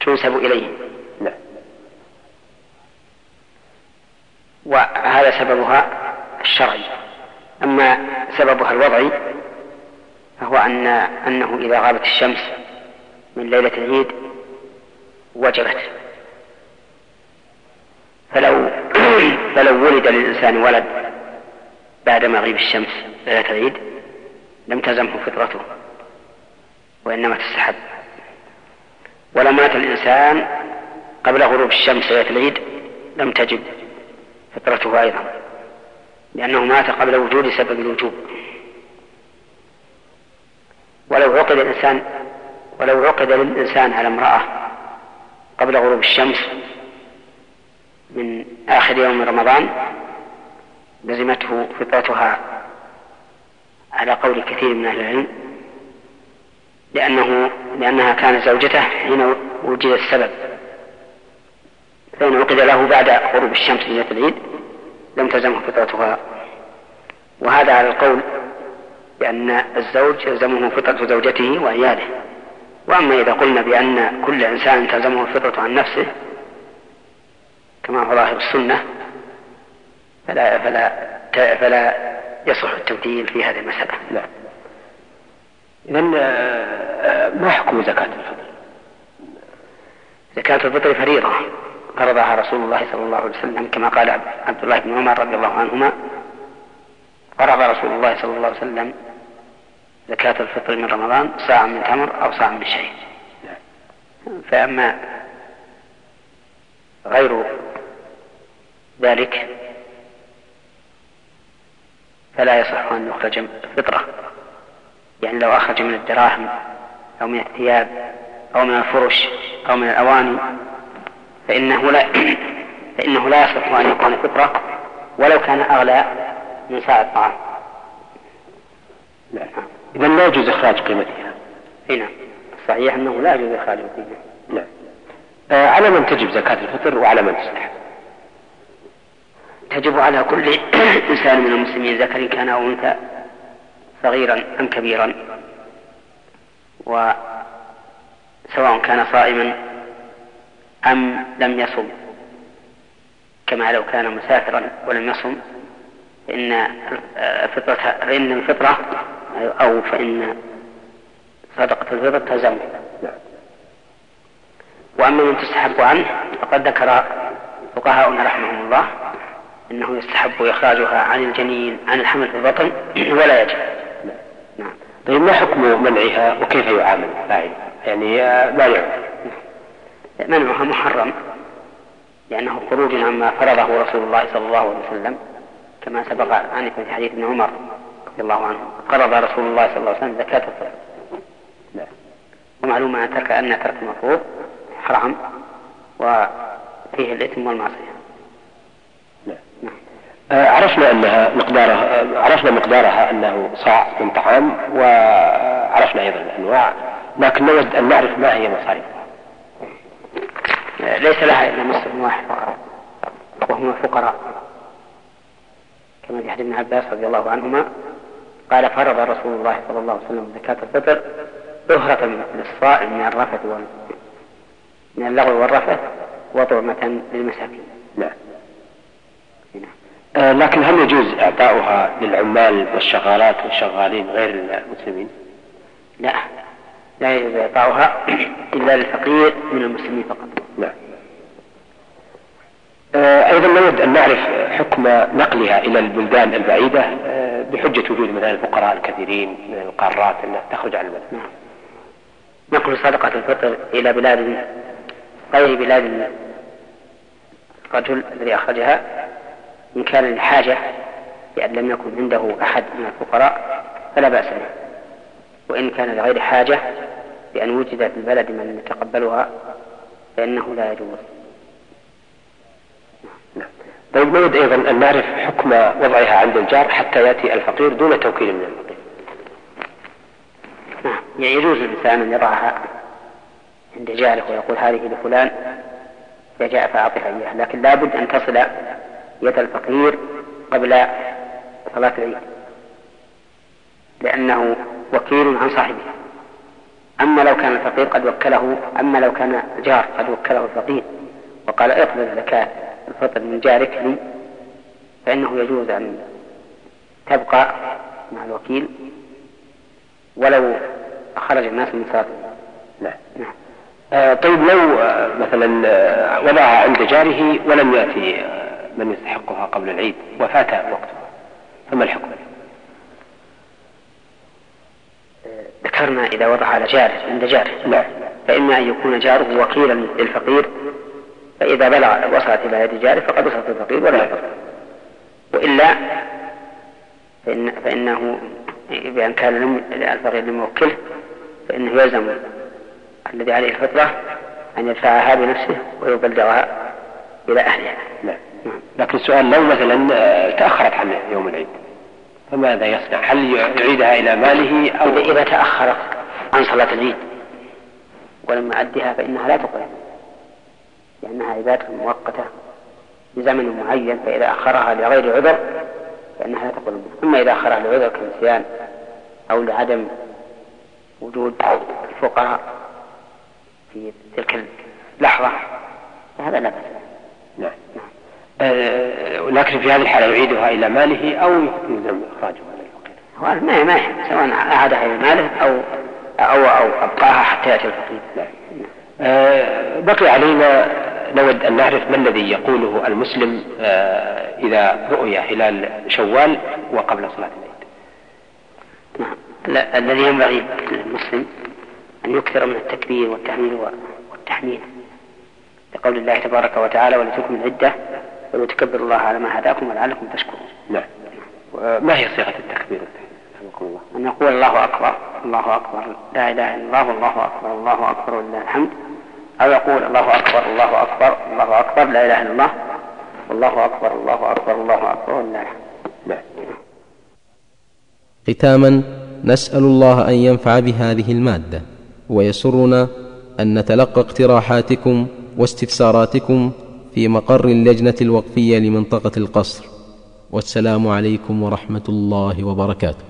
تنسب إليه. نعم. وهذا سببها الشرعي. أما سببها الوضعي فهو أن أنه إذا غابت الشمس من ليلة العيد وجبت. فلو فلو ولد للإنسان ولد بعد مغيب الشمس ليلة العيد لم تزمه فطرته وإنما تستحب. ولو مات الإنسان قبل غروب الشمس ليلة العيد لم تجب فطرته أيضا لأنه مات قبل وجود سبب الوجوب. ولو عقد الإنسان ولو عقد للإنسان على امرأة قبل غروب الشمس من آخر يوم رمضان لزمته فطرتها على قول كثير من أهل العلم لأنه لأنها كانت زوجته حين وجد السبب. فإن عقد له بعد غروب الشمس ليلة العيد لم تلزمه فطرتها. وهذا على القول بأن الزوج يلزمه فطرة زوجته وعياله. وأما إذا قلنا بأن كل إنسان تلزمه الفطرة عن نفسه كما هو ظاهر السنة فلا فلا فلا يصح التبديل في هذه المسألة. لا. إذا ما حكم زكاة الفطر؟ زكاة الفطر فريضة فرضها رسول الله صلى الله عليه وسلم كما قال عبد الله بن عمر رضي الله عنهما فرض رسول الله صلى الله عليه وسلم زكاة الفطر من رمضان صاع من تمر أو صاع من شيء فأما غير ذلك فلا يصح أن يخرج فطرة يعني لو أخرج من الدراهم أو من الثياب أو من الفرش أو من الأواني فإنه لا فإنه لا يصح أن يكون فطرة ولو كان أغلى من ساعة الطعام. نعم. إذا لا يجوز إخراج قيمتها. أي نعم. الصحيح أنه لا يجوز إخراج قيمتها. نعم. آه على من تجب زكاة الفطر وعلى من تستحب؟ تجب على كل إنسان من المسلمين ذكر كان أو أنثى صغيرا أم كبيرا وسواء كان صائما أم لم يصم. كما لو كان مسافرا ولم يصم فإن الفطرة فإن الفطرة أو فإن صدقة الفطر تلزمه وأما من تستحب عنه فقد ذكر فقهاؤنا رحمهم الله أنه يستحب إخراجها عن الجنين عن الحمل في البطن ولا يجب. نعم. طيب ما حكم منعها وكيف يعامل؟ يعني مانعها منعها محرم لأنه خروج عما فرضه رسول الله صلى الله عليه وسلم كما سبق آنفا في حديث ابن عمر رضي الله عنه فرض رسول الله صلى الله عليه وسلم زكاة الفطر نعم. ومعلوم أن ترك أن ترك المفروض حرام وفيه الإثم والمعصية. آه، عرفنا أنها مقدارها آه، عرفنا مقدارها أنه صاع من طعام وعرفنا أيضا الأنواع لكن نود أن نعرف ما هي مصاريفها. ليس لها إلا مصر واحد فقط وهم الفقراء كما في حديث ابن عباس رضي الله عنهما قال فرض رسول الله صلى الله عليه وسلم زكاة الفطر طهرة للصائم من الرفث وال من اللغو والرفث وطعمة للمساكين. نعم. آه، لكن هل يجوز إعطاؤها للعمال والشغالات والشغالين غير المسلمين؟ لا. لا يجوز إعطاؤها إلا للفقير من المسلمين فقط. نعم. آه، أيضا نود أن نعرف حكم نقلها إلى البلدان البعيدة آه، بحجة وجود مثلا الفقراء الكثيرين من القارات أنها تخرج عن البلد نعم. نقل صدقة الفطر إلى بلاد غير بلاد الرجل الذي أخرجها. إن كان لحاجة لأن لم يكن عنده أحد من الفقراء فلا بأس به. وإن كان لغير حاجة بأن وجد في البلد من يتقبلها فإنه لا يجوز. طيب نود أيضا أن نعرف حكم وضعها عند الجار حتى يأتي الفقير دون توكيل من الفقير؟ نعم يعني يجوز للإنسان أن يضعها عند جاره ويقول هذه لفلان إذا جاء فأعطها إياه لكن لابد أن تصل يد الفقير قبل صلاة العيد لأنه وكيل عن صاحبه. أما لو كان الفقير قد وكله أما لو كان الجار قد وكله الفقير. وقال اقبل زكاة الفطر من جارك لي فإنه يجوز أن تبقى مع الوكيل ولو خرج الناس من صلاة نعم نعم. آه طيب لو آه مثلا آه وضعها عند جاره ولم يأتي آه من يستحقها قبل العيد وفات وقتها فما الحكم؟ ذكرنا إذا وضع على جاره عند جاره. نعم. فإما أن يكون جاره وكيلا للفقير فإذا بلغ وصلت إلى يد جاره فقد وصلت الفقير ولا يضر. وإلا فإن فإنه بأن كان الفقير لم يوكله فإنه يلزم الذي عليه الفطرة أن يدفعها بنفسه ويبلغها إلى أهلها. نعم. لكن السؤال لو مثلا آه، تأخرت عن يوم العيد فماذا يصنع؟ هل يعيدها إلى ماله أو؟ إذا تأخرت عن صلاة العيد ولم يؤدها فإنها لا تقبل لأنها عبادة مؤقتة لزمن معين فإذا أخرها لغير عذر فإنها لا تقبل أما إذا أخرها لعذر كالنسيان أو لعدم وجود الفقراء في تلك اللحظة فهذا لا بأس نعم. آه لكن في هذه الحالة يعيدها إلى ماله أو يلزم إخراجها إلى الفقير؟ ما ما سواء أعادها إلى ماله أو أو أو أبقاها حتى يأتي الفقير. نعم. آه بقي علينا نود أن نعرف ما الذي يقوله المسلم آه إذا رؤي هلال شوال وقبل صلاة العيد. نعم. الذي ينبغي للمسلم أن يكثر من التكبير والتهليل والتحميد لقول الله تبارك وتعالى ولتكن العدة ولتكبروا الله على ما هداكم ولعلكم تشكرون نعم ما هي صيغة التكبير الله أن يقول الله أكبر الله أكبر لا إله إلا الله والله أكبر الله أكبر ولله الحمد أو يقول الله أكبر الله أكبر الله أكبر لا إله إلا الله والله أكبر الله أكبر الله أكبر ولله الحمد نعم ختاما نسأل الله أن ينفع بهذه المادة ويسرنا أن نتلقى اقتراحاتكم واستفساراتكم في مقر اللجنة الوقفية لمنطقة القصر. والسلام عليكم ورحمة الله وبركاته.